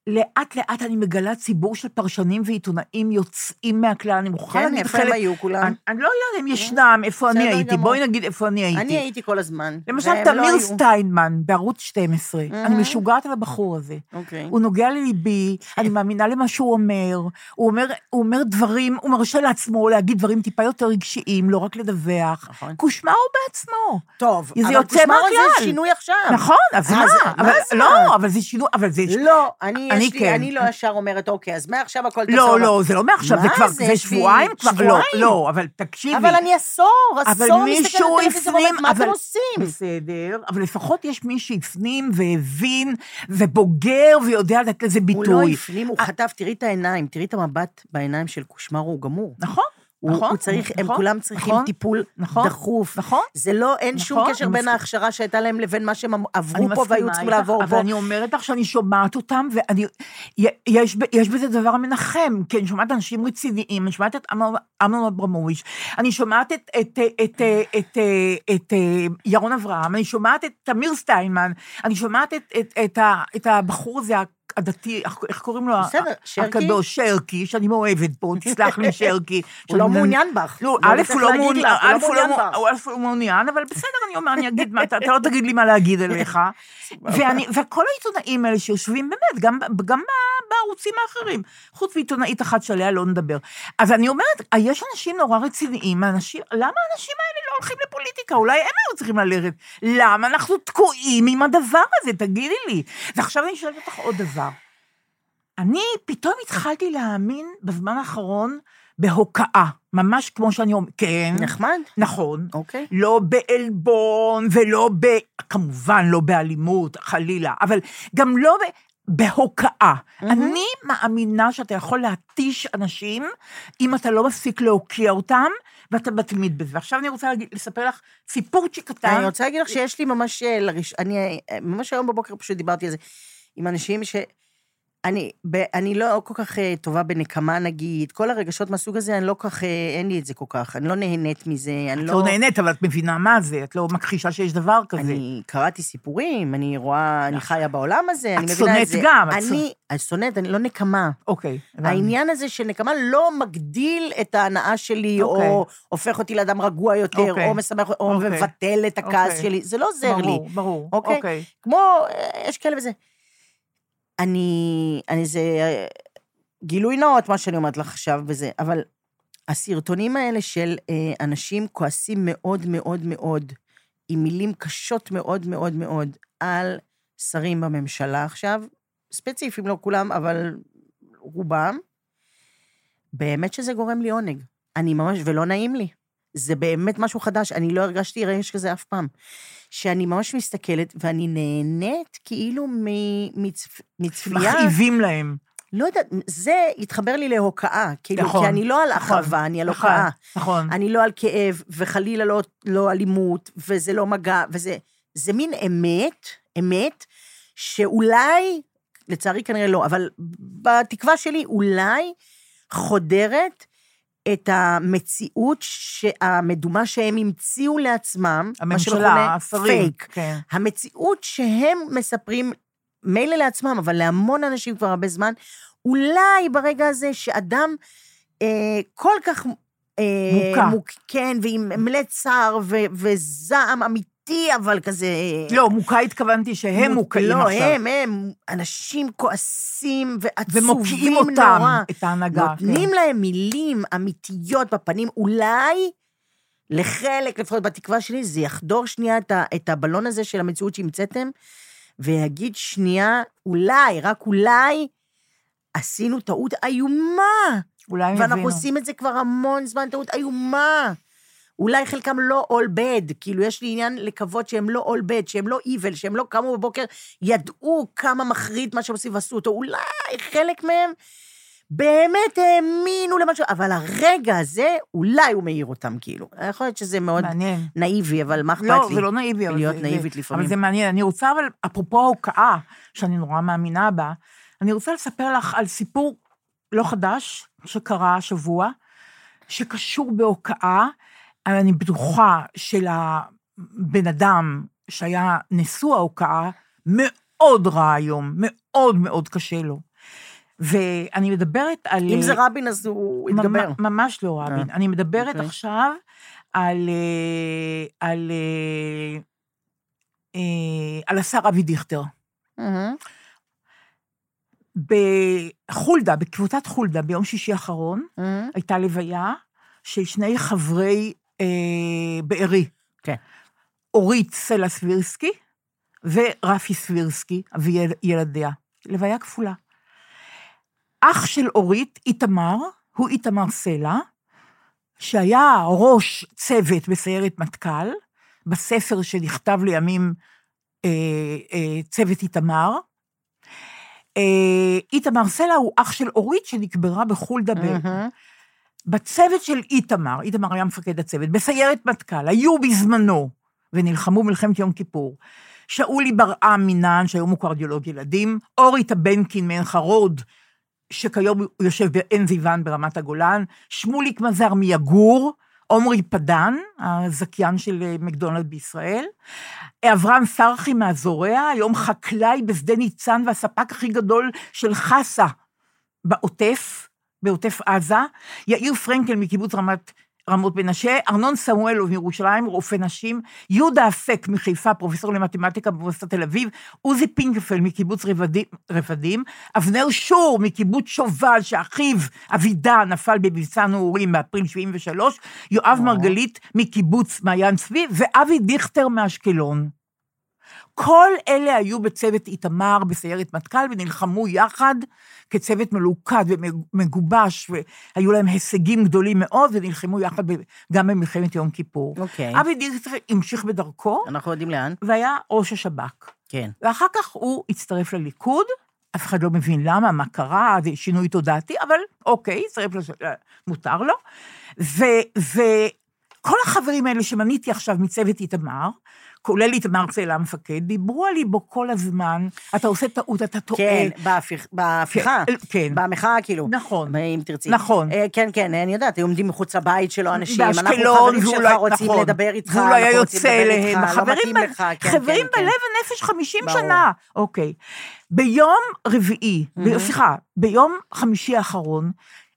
לאט לאט אני מגלה ציבור של פרשנים ועיתונאים יוצאים מהכלל, אני מוכרחה כן, להגיד איפה הם חלק... היו כולם? אני, אני לא יודעת אם ישנם, איפה אני הייתי, גמור. בואי נגיד איפה אני הייתי. אני הייתי כל הזמן. למשל, לא תמיר היו. סטיינמן בערוץ 12, אני אהה. משוגעת על הבחור הזה. אוקיי. הוא נוגע לליבי, אני מאמינה למה שהוא אומר, הוא אומר, הוא אומר דברים, הוא מרשה לעצמו להגיד דברים טיפה יותר רגשיים, לא רק לדווח. נכון. קושמה הוא בעצמו. טוב, אבל מהכלל. זה שינוי עכשיו. נכון, אז אה, מה? מה זה לא? אבל זה שינוי, אבל זה... לא, אני, אני כן. אני לא ישר אומרת, אוקיי, אז מעכשיו הכל תעשו. לא, לא, זה לא מעכשיו, זה כבר, זה? שבועיים כבר, לא? לא, אבל תקשיבי. אבל אני עשור, עשור מסתכלת בטלוויזיה הפנים, ואומרת, מה אתם עושים? בסדר, אבל לפחות יש מי שהפנים והבין, ובוגר, ויודע לתת לזה הוא ביטוי. לא הפנים, הוא חטף, תראי את העיניים, תראי את המבט בעיניים של קושמרו, הוא גמור. נכון. הוא, נכון, הוא צריך, הם נכון, כולם צריכים נכון, טיפול נכון, דחוף. נכון. זה לא, אין שום נכון, קשר אני בין. ההכשרה שהייתה להם לבין מה שהם אני עברו פה והיו צריכים לעבור אבל פה. אני אומרת לך שאני שומעת אותם, ואני... יש, יש בזה דבר מנחם, כי אני שומעת אנשים רציניים, אני שומעת את אמנון- אמנון אברמוביץ', אני שומעת את, את, את, את, את, את, את ירון אברהם, אני שומעת את תמיר סטיינמן, אני שומעת את, את, את, את הבחור הזה, הדתי, איך קוראים לו? בסדר, שרקי? הקדוש, שרקי, שאני מאוהבת בו, [laughs] תסלח לי, שרקי. הוא לא מעוניין בך. לא, לא א', צריך הוא לא מעוניין, לא א', הוא לא מעוניין אבל בסדר, אני אומר, אני אגיד מה, אתה לא תגיד לי מה להגיד אליך. וכל העיתונאים האלה שיושבים באמת, גם, בערוצים האחרים, חוץ מעיתונאית אחת שעליה לא נדבר. אז אני אומרת, יש אנשים נורא רציניים, למה האנשים האלה הולכים לפוליטיקה? אולי הם היו צריכים ללכת. למה אנחנו תקועים עם הדבר הזה? תגידי לי. ועכשיו אני שואלת אותך עוד דבר. אני פתאום התחלתי להאמין בזמן האחרון בהוקעה, ממש כמו שאני אומרת, כן. נחמד. נכון. אוקיי. לא בעלבון ולא ב... כמובן לא באלימות, חלילה, אבל גם לא ב... בהוקעה. אני מאמינה שאתה יכול להתיש אנשים אם אתה לא מפסיק להוקיע אותם, ואתה מתמיד בזה. ועכשיו אני רוצה להגיד, לספר לך סיפורצ'יק קטן. אני רוצה להגיד לך שיש לי ממש, אה, לראש... אני אה, ממש היום בבוקר פשוט דיברתי על זה עם אנשים ש... אני, ב, אני לא כל כך אה, טובה בנקמה, נגיד, כל הרגשות מהסוג הזה, אני לא כל כך, אה, אין לי את זה כל כך, אני לא נהנית מזה, אני את לא... לא נהנית, אבל את מבינה מה זה, את לא מכחישה שיש דבר כזה. אני קראתי סיפורים, אני רואה, אני חיה בעולם הזה, אני את מבינה את שונאת זה. גם, אני, אני שונאת, אני לא נקמה. אוקיי. הבנתי. העניין הזה של נקמה לא מגדיל את ההנאה שלי, אוקיי. או הופך אותי לאדם רגוע יותר, אוקיי. או משמח, או אוקיי. מבטל את הכעס אוקיי. שלי, זה לא עוזר לי. ברור, ברור. אוקיי? אוקיי. כמו, אה, יש כאלה וזה. אני, אני זה גילוי נאות, מה שאני אומרת לך עכשיו וזה, אבל הסרטונים האלה של אה, אנשים כועסים מאוד מאוד מאוד, עם מילים קשות מאוד מאוד מאוד, על שרים בממשלה עכשיו, ספציפיים, לא כולם, אבל רובם, באמת שזה גורם לי עונג. אני ממש, ולא נעים לי. זה באמת משהו חדש, אני לא הרגשתי רגש כזה אף פעם. שאני ממש מסתכלת, ואני נהנית כאילו מצפ... מצפייה... מכאיבים להם. לא יודעת, זה התחבר לי להוקעה. כאילו, נכון, כי אני לא על נכון, אחווה, אני על נכון, הוקעה. נכון. אני לא על כאב, וחלילה לא, לא אלימות, וזה לא מגע, וזה... זה מין אמת, אמת, שאולי, לצערי כנראה לא, אבל בתקווה שלי, אולי חודרת את המציאות המדומה שהם המציאו לעצמם, הממשלה, השרים. פייק. כן. המציאות שהם מספרים, מילא לעצמם, אבל להמון אנשים כבר הרבה זמן, אולי ברגע הזה שאדם אה, כל כך... אה, מוכה. מוק, כן, ועם מלא צער ו, וזעם אמיתי, אבל כזה... לא, מוכה התכוונתי שהם מוק- מוקעים לא, עכשיו. הם, הם, אנשים כועסים ועצובים ומוקיעים נורא. אותם, את ההנהגה. נותנים כן. להם מילים אמיתיות בפנים, אולי לחלק, לפחות בתקווה שלי, זה יחדור שנייה את, ה, את הבלון הזה של המציאות שהמצאתם, ויגיד שנייה, אולי, רק אולי, עשינו טעות איומה. אולי הם ואנחנו יבינו. עושים את זה כבר המון זמן, טעות איומה. אולי חלקם לא all bad, כאילו יש לי עניין לקוות שהם לא all bad, שהם לא evil, שהם לא קמו בבוקר, ידעו כמה מחריד מה שהם עושים ועשו אותו, אולי חלק מהם באמת האמינו למשהו, אבל הרגע הזה, אולי הוא מעיר אותם, כאילו. יכול להיות שזה מאוד מעניין. נאיבי, אבל מה אכפת לי? לא, זה לא נאיבי, אבל להיות זה- נאיבית זה- לפעמים. אבל זה מעניין. אני רוצה, אבל אפרופו ההוקעה, שאני נורא מאמינה בה, אני רוצה לספר לך על סיפור לא חדש שקרה השבוע, שקשור בהוקעה, אבל אני בטוחה שלבן אדם שהיה נשוא ההוקעה, מאוד רע היום, מאוד מאוד קשה לו. ואני מדברת על... אם זה רבין, אז הוא יתגבר. ממש לא רבין. אה, אני מדברת אוקיי. עכשיו על, אה, על, אה, אה, על השר אבי דיכטר. מהמם. בחולדה, בקבוצת חולדה, ביום שישי האחרון, מהמם. הייתה לוויה של שני חברי בארי. כן. אורית סלע סבירסקי ורפי סבירסקי, אבי יל- ילדיה. לוויה כפולה. אח של אורית, איתמר, הוא איתמר סלע, שהיה ראש צוות בסיירת מטכ"ל, בספר שנכתב לימים אה, אה, צוות איתמר. אה, איתמר סלע הוא אח של אורית שנקברה בחולדה. ב- מהמם. בצוות של איתמר, איתמר היה מפקד הצוות, בסיירת מטכ"ל, היו בזמנו, ונלחמו מלחמת יום כיפור, שאולי ברעם מנען, שהיום הוא קרדיולוג ילדים, אורי טבנקין מעין חרוד, שכיום הוא יושב בעין זיוון ברמת הגולן, שמוליק מזר מיגור, עומרי פדן, הזכיין של אה, מקדונלד בישראל, אברהם סרחי מהזורע, היום חקלאי בשדה ניצן והספק הכי גדול של חסה בעוטף, בעוטף עזה, יאיר פרנקל מקיבוץ רמת רמות מנשה, ארנון סמואלוב מירושלים, רופא נשים, יהודה אפק מחיפה, פרופסור למתמטיקה באוניברסיטת תל אביב, עוזי פינקפל מקיבוץ רבדים, רבדים, אבנר שור מקיבוץ שובל, שאחיו אבידע נפל במבצע נעורים באפריל 73, יואב מרגלית מקיבוץ מעיין צבי, ואבי דיכטר מאשקלון. כל אלה היו בצוות איתמר בסיירת מטכ"ל ונלחמו יחד כצוות מלוכד ומגובש, והיו להם הישגים גדולים מאוד, ונלחמו יחד גם במלחמת יום כיפור. אוקיי. אבי דיכטר המשיך בדרכו, אנחנו יודעים לאן. והיה ראש השב"כ. כן. ואחר כך הוא הצטרף לליכוד, אף אחד לא מבין למה, מה קרה, זה שינוי תודעתי, אבל אוקיי, הצטרף, לש... מותר לו. וכל החברים האלה שמניתי עכשיו מצוות איתמר, כולל איתמר צאלה המפקד, דיברו על ליבו כל הזמן, אתה עושה טעות, אתה טועה. כן, בהפיכ- בהפיכה. כן, כן. במחאה, כאילו. נכון. אם תרצי. נכון. אה, כן, כן, אני יודעת, היו עומדים מחוץ לבית שלו אנשים, אנחנו באשקלון, חברים והוא שלך רוצים נכון. לדבר איתך, אנחנו רוצים יוצא לדבר אליהם. איתך, לא מתאים ב- לך, כן, חברים כן, בלב כן. הנפש 50 ברור. שנה. אוקיי. ביום רביעי, סליחה, ביום חמישי האחרון,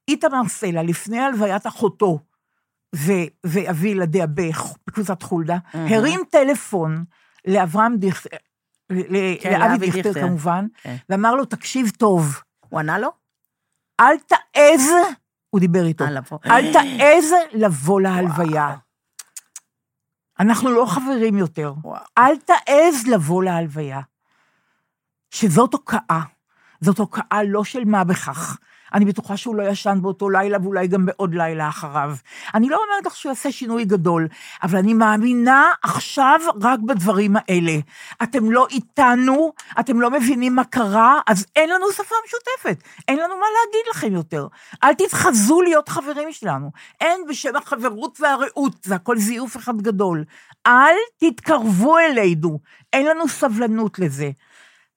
איתמר סלע, לפני הלוויית אחותו ואבי ילדיה בקבוצת חולדה, הרים טלפון לאברהם דיכטר, כן, לאבי דיכטר. כמובן, כן. ואמר לו, תקשיב טוב, הוא ענה לו? אל תעז, הוא דיבר איתו. אל תעז לבוא להלוויה. אנחנו לא חברים יותר. אל תעז לבוא להלוויה. שזאת הוקעה. זאת הוקעה לא של מה בכך. אני בטוחה שהוא לא ישן באותו לילה, ואולי גם בעוד לילה אחריו. אני לא אומרת לך שהוא יעשה שינוי גדול, אבל אני מאמינה עכשיו רק בדברים האלה. אתם לא איתנו, אתם לא מבינים מה קרה, אז אין לנו שפה משותפת. אין לנו מה להגיד לכם יותר. אל תתחזו להיות חברים שלנו. אין בשם החברות והרעות, זה הכל זיוף אחד גדול. אל תתקרבו אלינו, אין לנו סבלנות לזה.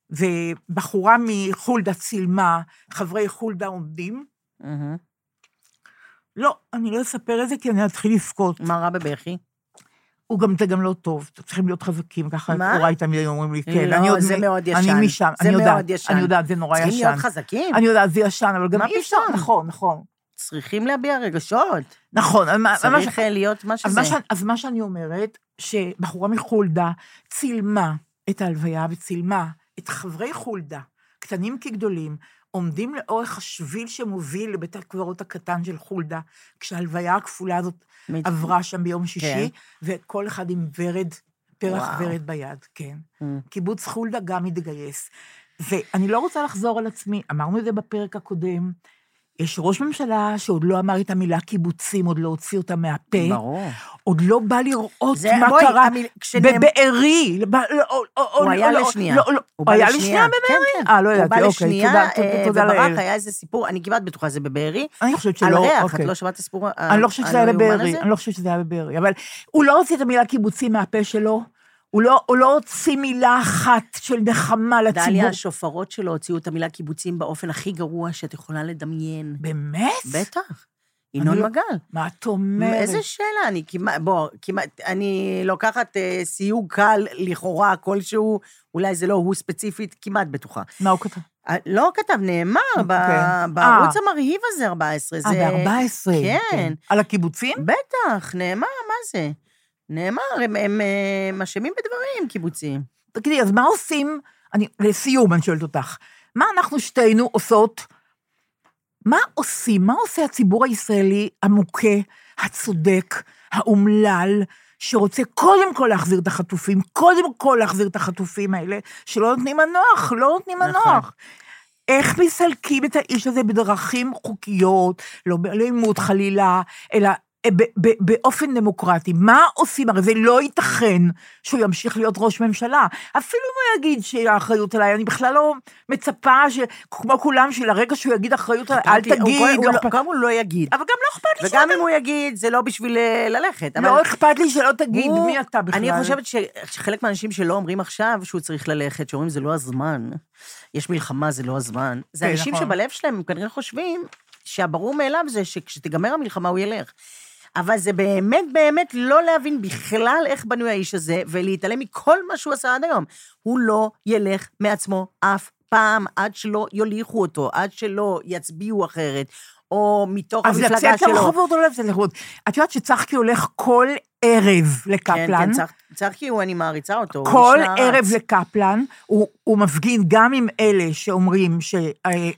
ובחורה מחולדה צילמה, חברי חולדה עומדים. לא, אני לא אספר את זה, כי אני אתחיל לבכות. מה רע בבכי? הוא גם, זה גם לא טוב, צריכים להיות חזקים, ככה? הוריי תמיד אומרים לי, כן. לא, אני עוד זה מאוד אני ישן. משם, זה אני מאוד יודעת, ישן. אני יודעת, זה נורא ישן. צריכים להיות חזקים. אני יודעת, זה ישן, אבל גם אי אפשר? נכון, נכון. צריכים להביע רגשות. נכון, צריך להיות מה שזה. אז מה שאני אומרת, שבחורה מחולדה צילמה את ההלוויה וצילמה את חברי חולדה, קטנים כגדולים, עומדים לאורך השביל שמוביל לבית הקברות הקטן של חולדה, כשההלוויה הכפולה הזאת מת- עברה שם ביום שישי, כן. וכל אחד עם ורד, פרח וואו. ורד ביד, כן. Mm. קיבוץ חולדה גם התגייס. ואני לא רוצה לחזור על עצמי, אמרנו את זה בפרק הקודם, יש ראש ממשלה שעוד לא אמר את המילה קיבוצים, עוד לא הוציא אותה מהפה. ברור. עוד לא בא לראות זה- מה בואי, קרה המיל- כשנאמר- בבארי. לא, לא, הוא לא, היה לשנייה. הוא הוא היה לשנייה. בבארי? כן, כן. אה, לא הוא ידעתי, אוקיי. תודה, אה, תודה לאל. היה איזה סיפור, אני כמעט בטוחה זה בבארי. אני חושבת על שלא, ריח, אוקיי. את לא שמעת ה- אני לא חושבת שזה היה בבארי? אני לא חושבת שזה היה בבארי, אבל הוא לא הוציא את המילה קיבוצים מהפה שלו, הוא לא- הוא לא הוציא מילה אחת של נחמה לציבור. דליה, השופרות שלו הוציאו את המילה קיבוצים באופן הכי גרוע שאת יכולה לדמיין. באמת? בטח. ינון לא- מגל. מה את אומרת? איזה שאלה, אני כמעט, בוא, כמעט, אני לוקחת אה, סיוג קל לכאורה כלשהו, אולי זה לא הוא ספציפית, כמעט בטוחה. מה הוא כתב? אה, לא כתב, נאמר, ב- אוקיי. בערוץ אה. המרהיב הזה, 14. אה, זה... ב-14. כן. על הקיבוצים? בטח, נאמר, מה זה? נאמר, הם, אה, אשמים בדברים, קיבוצים. תגידי, אז מה עושים, אני, לסיום אני שואלת אותך, מה אנחנו שתינו עושות, מה עושים, מה עושה הציבור הישראלי המוכה, הצודק, האומלל, שרוצה קודם כל להחזיר את החטופים, קודם כל להחזיר את החטופים האלה, שלא נותנים מנוח, לא נותנים נכון. מנוח. איך מסלקים את האיש הזה בדרכים חוקיות, לא באלימות חלילה, אלא באופן דמוקרטי. מה עושים? הרי זה לא ייתכן שהוא ימשיך להיות ראש ממשלה. אפילו אם הוא יגיד שהאחריות עליי, אני בכלל לא מצפה, ש... כמו כולם, שלרגע שהוא יגיד אחריות עליי, אל תגיד. הוא לא לא- גם הוא לא יגיד. אבל גם לא אכפת לי וגם שלא אם הוא יגיד, זה לא בשביל אה, ללכת. אבל לא אכפת לי שלא תגיד הוא- מי אתה בכלל. אני חושבת שחלק מהאנשים שלא אומרים עכשיו שהוא צריך ללכת, שאומרים זה לא הזמן, יש מלחמה, זה לא הזמן, זה כן, אנשים נכון. שבלב שלהם הם כנראה חושבים שהברור מאליו זה שכשתיגמר המלחמה הוא ילך. אבל זה באמת באמת לא להבין בכלל איך בנוי האיש הזה, ולהתעלם מכל מה שהוא עשה עד היום. הוא לא ילך מעצמו אף פעם עד שלא יוליכו אותו, עד שלא יצביעו אחרת, או מתוך אז המפלגה לצאת שלו. לרחובות או לא לצאת לרחובות? את יודעת שצחקי הולך כל ערב כן, לקפלן? כן, צח- צחקי הוא, אני מעריצה אותו. כל. ערב לקפלן, הוא, הוא מפגין גם עם אלה שאומרים צחקי,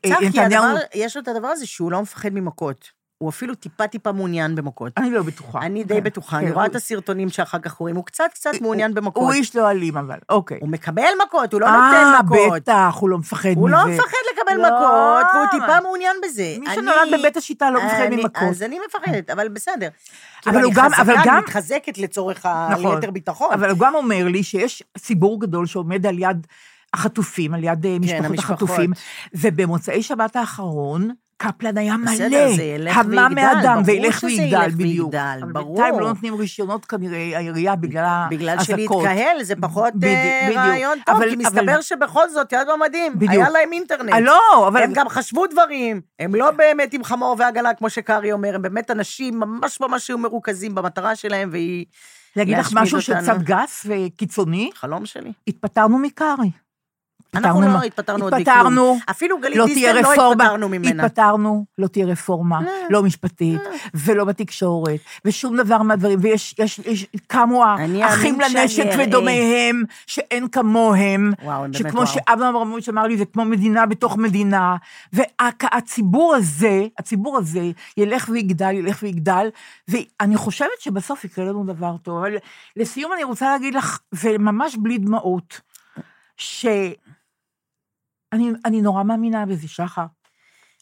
שנתניהו... הדבר, יש לו את הדבר הזה שהוא לא מפחד ממכות. הוא אפילו טיפה-טיפה מעוניין במכות. אני לא בטוחה. אני די כן, בטוחה, כן, אני רואה הוא- את הסרטונים שאחר כך רואים, הוא קצת קצת מעוניין במכות. הוא איש לא אלים אבל, אוקיי. הוא מקבל מכות, הוא לא אה, נותן מכות. בטח, הוא לא מפחד מזה. הוא לא מפחד לקבל לא. מכות, והוא טיפה מעוניין בזה. מי שנולד בבית השיטה לא מפחד ממכות. אז אני מפחדת, אבל בסדר. אבל הוא גם- אבל גם- אני מתחזקת לצורך ה... נכון. ביטחון. אבל הוא גם אומר לי שיש ציבור גדול שעומד על יד החטופים, על יד אה, משפחות כן, המשפחות. החטופים, ובמוצאי שבת האחרון, קפלן היה מלא, בסדר, זה ילך המה מאדם, וילך ויגדל, בדיוק. ויגדל, אבל ברור. בינתיים לא נותנים רישיונות כנראה, העירייה, בגלל האזעקות. בגלל שלהתקהל זה פחות בדיוק, אה, בדיוק. רעיון טוב, אבל- כי אבל- מסתבר שבכל זאת, יד במדים, בדיוק. היה להם אינטרנט. אה, לא, אבל... הם גם חשבו דברים, הם לא באמת עם חמור ועגלה, כמו שקארי אומר, הם באמת אנשים ממש ממש היו מרוכזים במטרה שלהם, והיא להגיד לך משהו. שקצת גס וקיצוני? חלום שלי. התפטרנו מקארי. אנחנו לא התפטרנו עוד מכלום. התפטרנו, אפילו גלית לא דיסטל לא התפטרנו ממנה. התפטרנו, לא תהיה רפורמה, לא משפטית, ולא בתקשורת, ושום דבר מהדברים, ויש, יש, יש, קמו האחים לנשק. ודומיהם, שאין כמוהם, וואו, שכמו. שאברהם אברמוביץ' אמר לי, זה כמו מדינה בתוך מדינה, והציבור הזה, הציבור הזה, ילך ויגדל, ילך ויגדל, ואני חושבת שבסוף יקרה לנו דבר טוב. אבל לסיום אני רוצה להגיד לך, וממש בלי דמעות, ש... אני, אני נורא מאמינה בזה, שחר.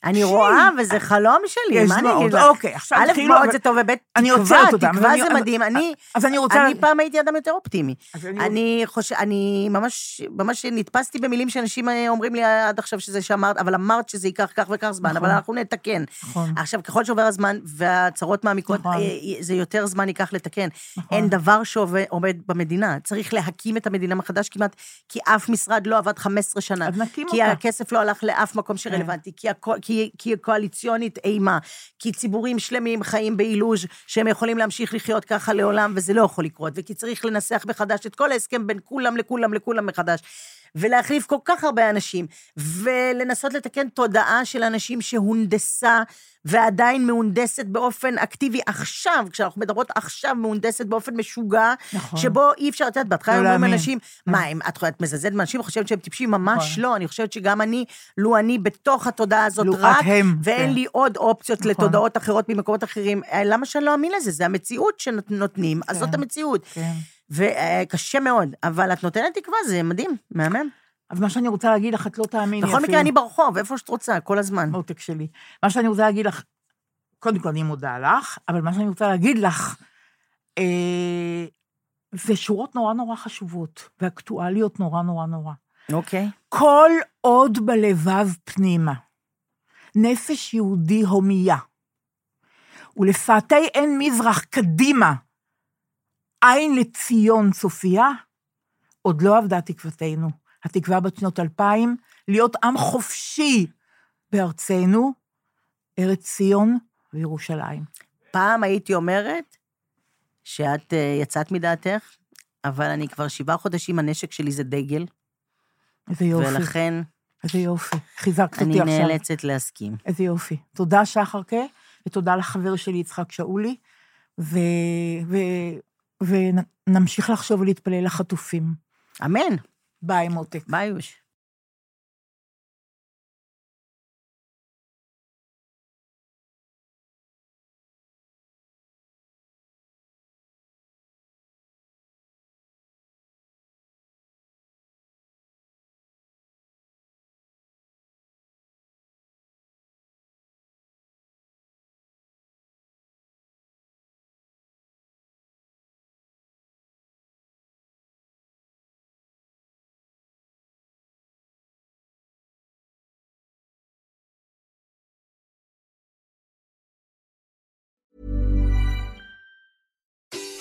אני רואה, וזה חלום שלי, מה אני אגיד לך? אוקיי, עכשיו א', דמעות אבל- זה טוב, וב', אני תקווה, תקווה אני- זה אז- מדהים. אני... אז אני רוצה... אני פעם הייתי אדם יותר אופטימי. אני- חושב, אני ממש, ממש נתפסתי במילים שאנשים אה, אומרים לי עד עכשיו שזה שאמרת, אבל אמרת שזה ייקח כך וכך זמן, נכון. אבל אנחנו נתקן. נכון. עכשיו, ככל שעובר הזמן והצהרות מעמיקות, נכון. אה, זה יותר זמן ייקח לתקן. אין דבר שעומד במדינה. צריך להקים את המדינה מחדש כמעט, כי אף משרד לא עבד 15 שנה. אז נקים כי אותה. הכסף לא הלך לאף מקום שרלוונטי, כי, הקו, כי, כי הקואליציונית אימה, כי ציבורים שלמים חיים באילוז' שהם יכולים להמשיך לחיות ככה לעולם, וזה לא יכול לקרות, וכי צריך לנסח מחדש את כל ההסכם בין כולם לכולם לכולם מחדש. ולהחליף כל כך הרבה אנשים, ולנסות לתקן תודעה של אנשים שהונדסה ועדיין מהונדסת באופן אקטיבי עכשיו, כשאנחנו מדברות עכשיו, מהונדסת באופן משוגע, נכון. שבו אי אפשר, את יודעת, בהתחלה לא אומרים. אנשים, מה, הם, את את מזלזלת באנשים וחושבת שהם טיפשים? ממש נכון. לא, אני חושבת שגם אני, לו אני בתוך התודעה הזאת רק, הם, ואין כן. לי עוד אופציות נכון. לתודעות אחרות ממקומות אחרים, אה, למה שאני לא אאמין לזה? זה המציאות שנותנים, אז זאת כן. המציאות. כן. וקשה מאוד, אבל את נותנת תקווה, זה מדהים, מהמם. אז מה שאני רוצה להגיד לך, את לא תאמיני בכל מקרה, אני ברחוב, איפה שאת רוצה, כל הזמן. מותק שלי. מה שאני רוצה להגיד לך, קודם כל אני מודה לך, אבל מה שאני רוצה להגיד לך, אה, זה שורות נורא נורא חשובות, ואקטואליות נורא נורא נורא. אוקיי. כל עוד בלבב פנימה, נפש יהודי הומייה, ולפאתי עין מזרח קדימה, עין לציון צופיה, עוד לא אבדה תקוותנו. התקווה בת שנות אלפיים, להיות עם חופשי בארצנו, ארץ ציון וירושלים. פעם הייתי אומרת שאת אה, יצאת מדעתך, אבל אני כבר שבעה חודשים, הנשק שלי זה דגל, איזה יופי, ולכן איזה יופי. חיזקת אני אותי עכשיו. נאלצת להסכים. איזה יופי. תודה, שחרקה, ותודה לחבר שלי יצחק שאולי, ו... ו... ונמשיך לחשוב ולהתפלל לחטופים. אמן. ביי, מותק. ביי, יוש.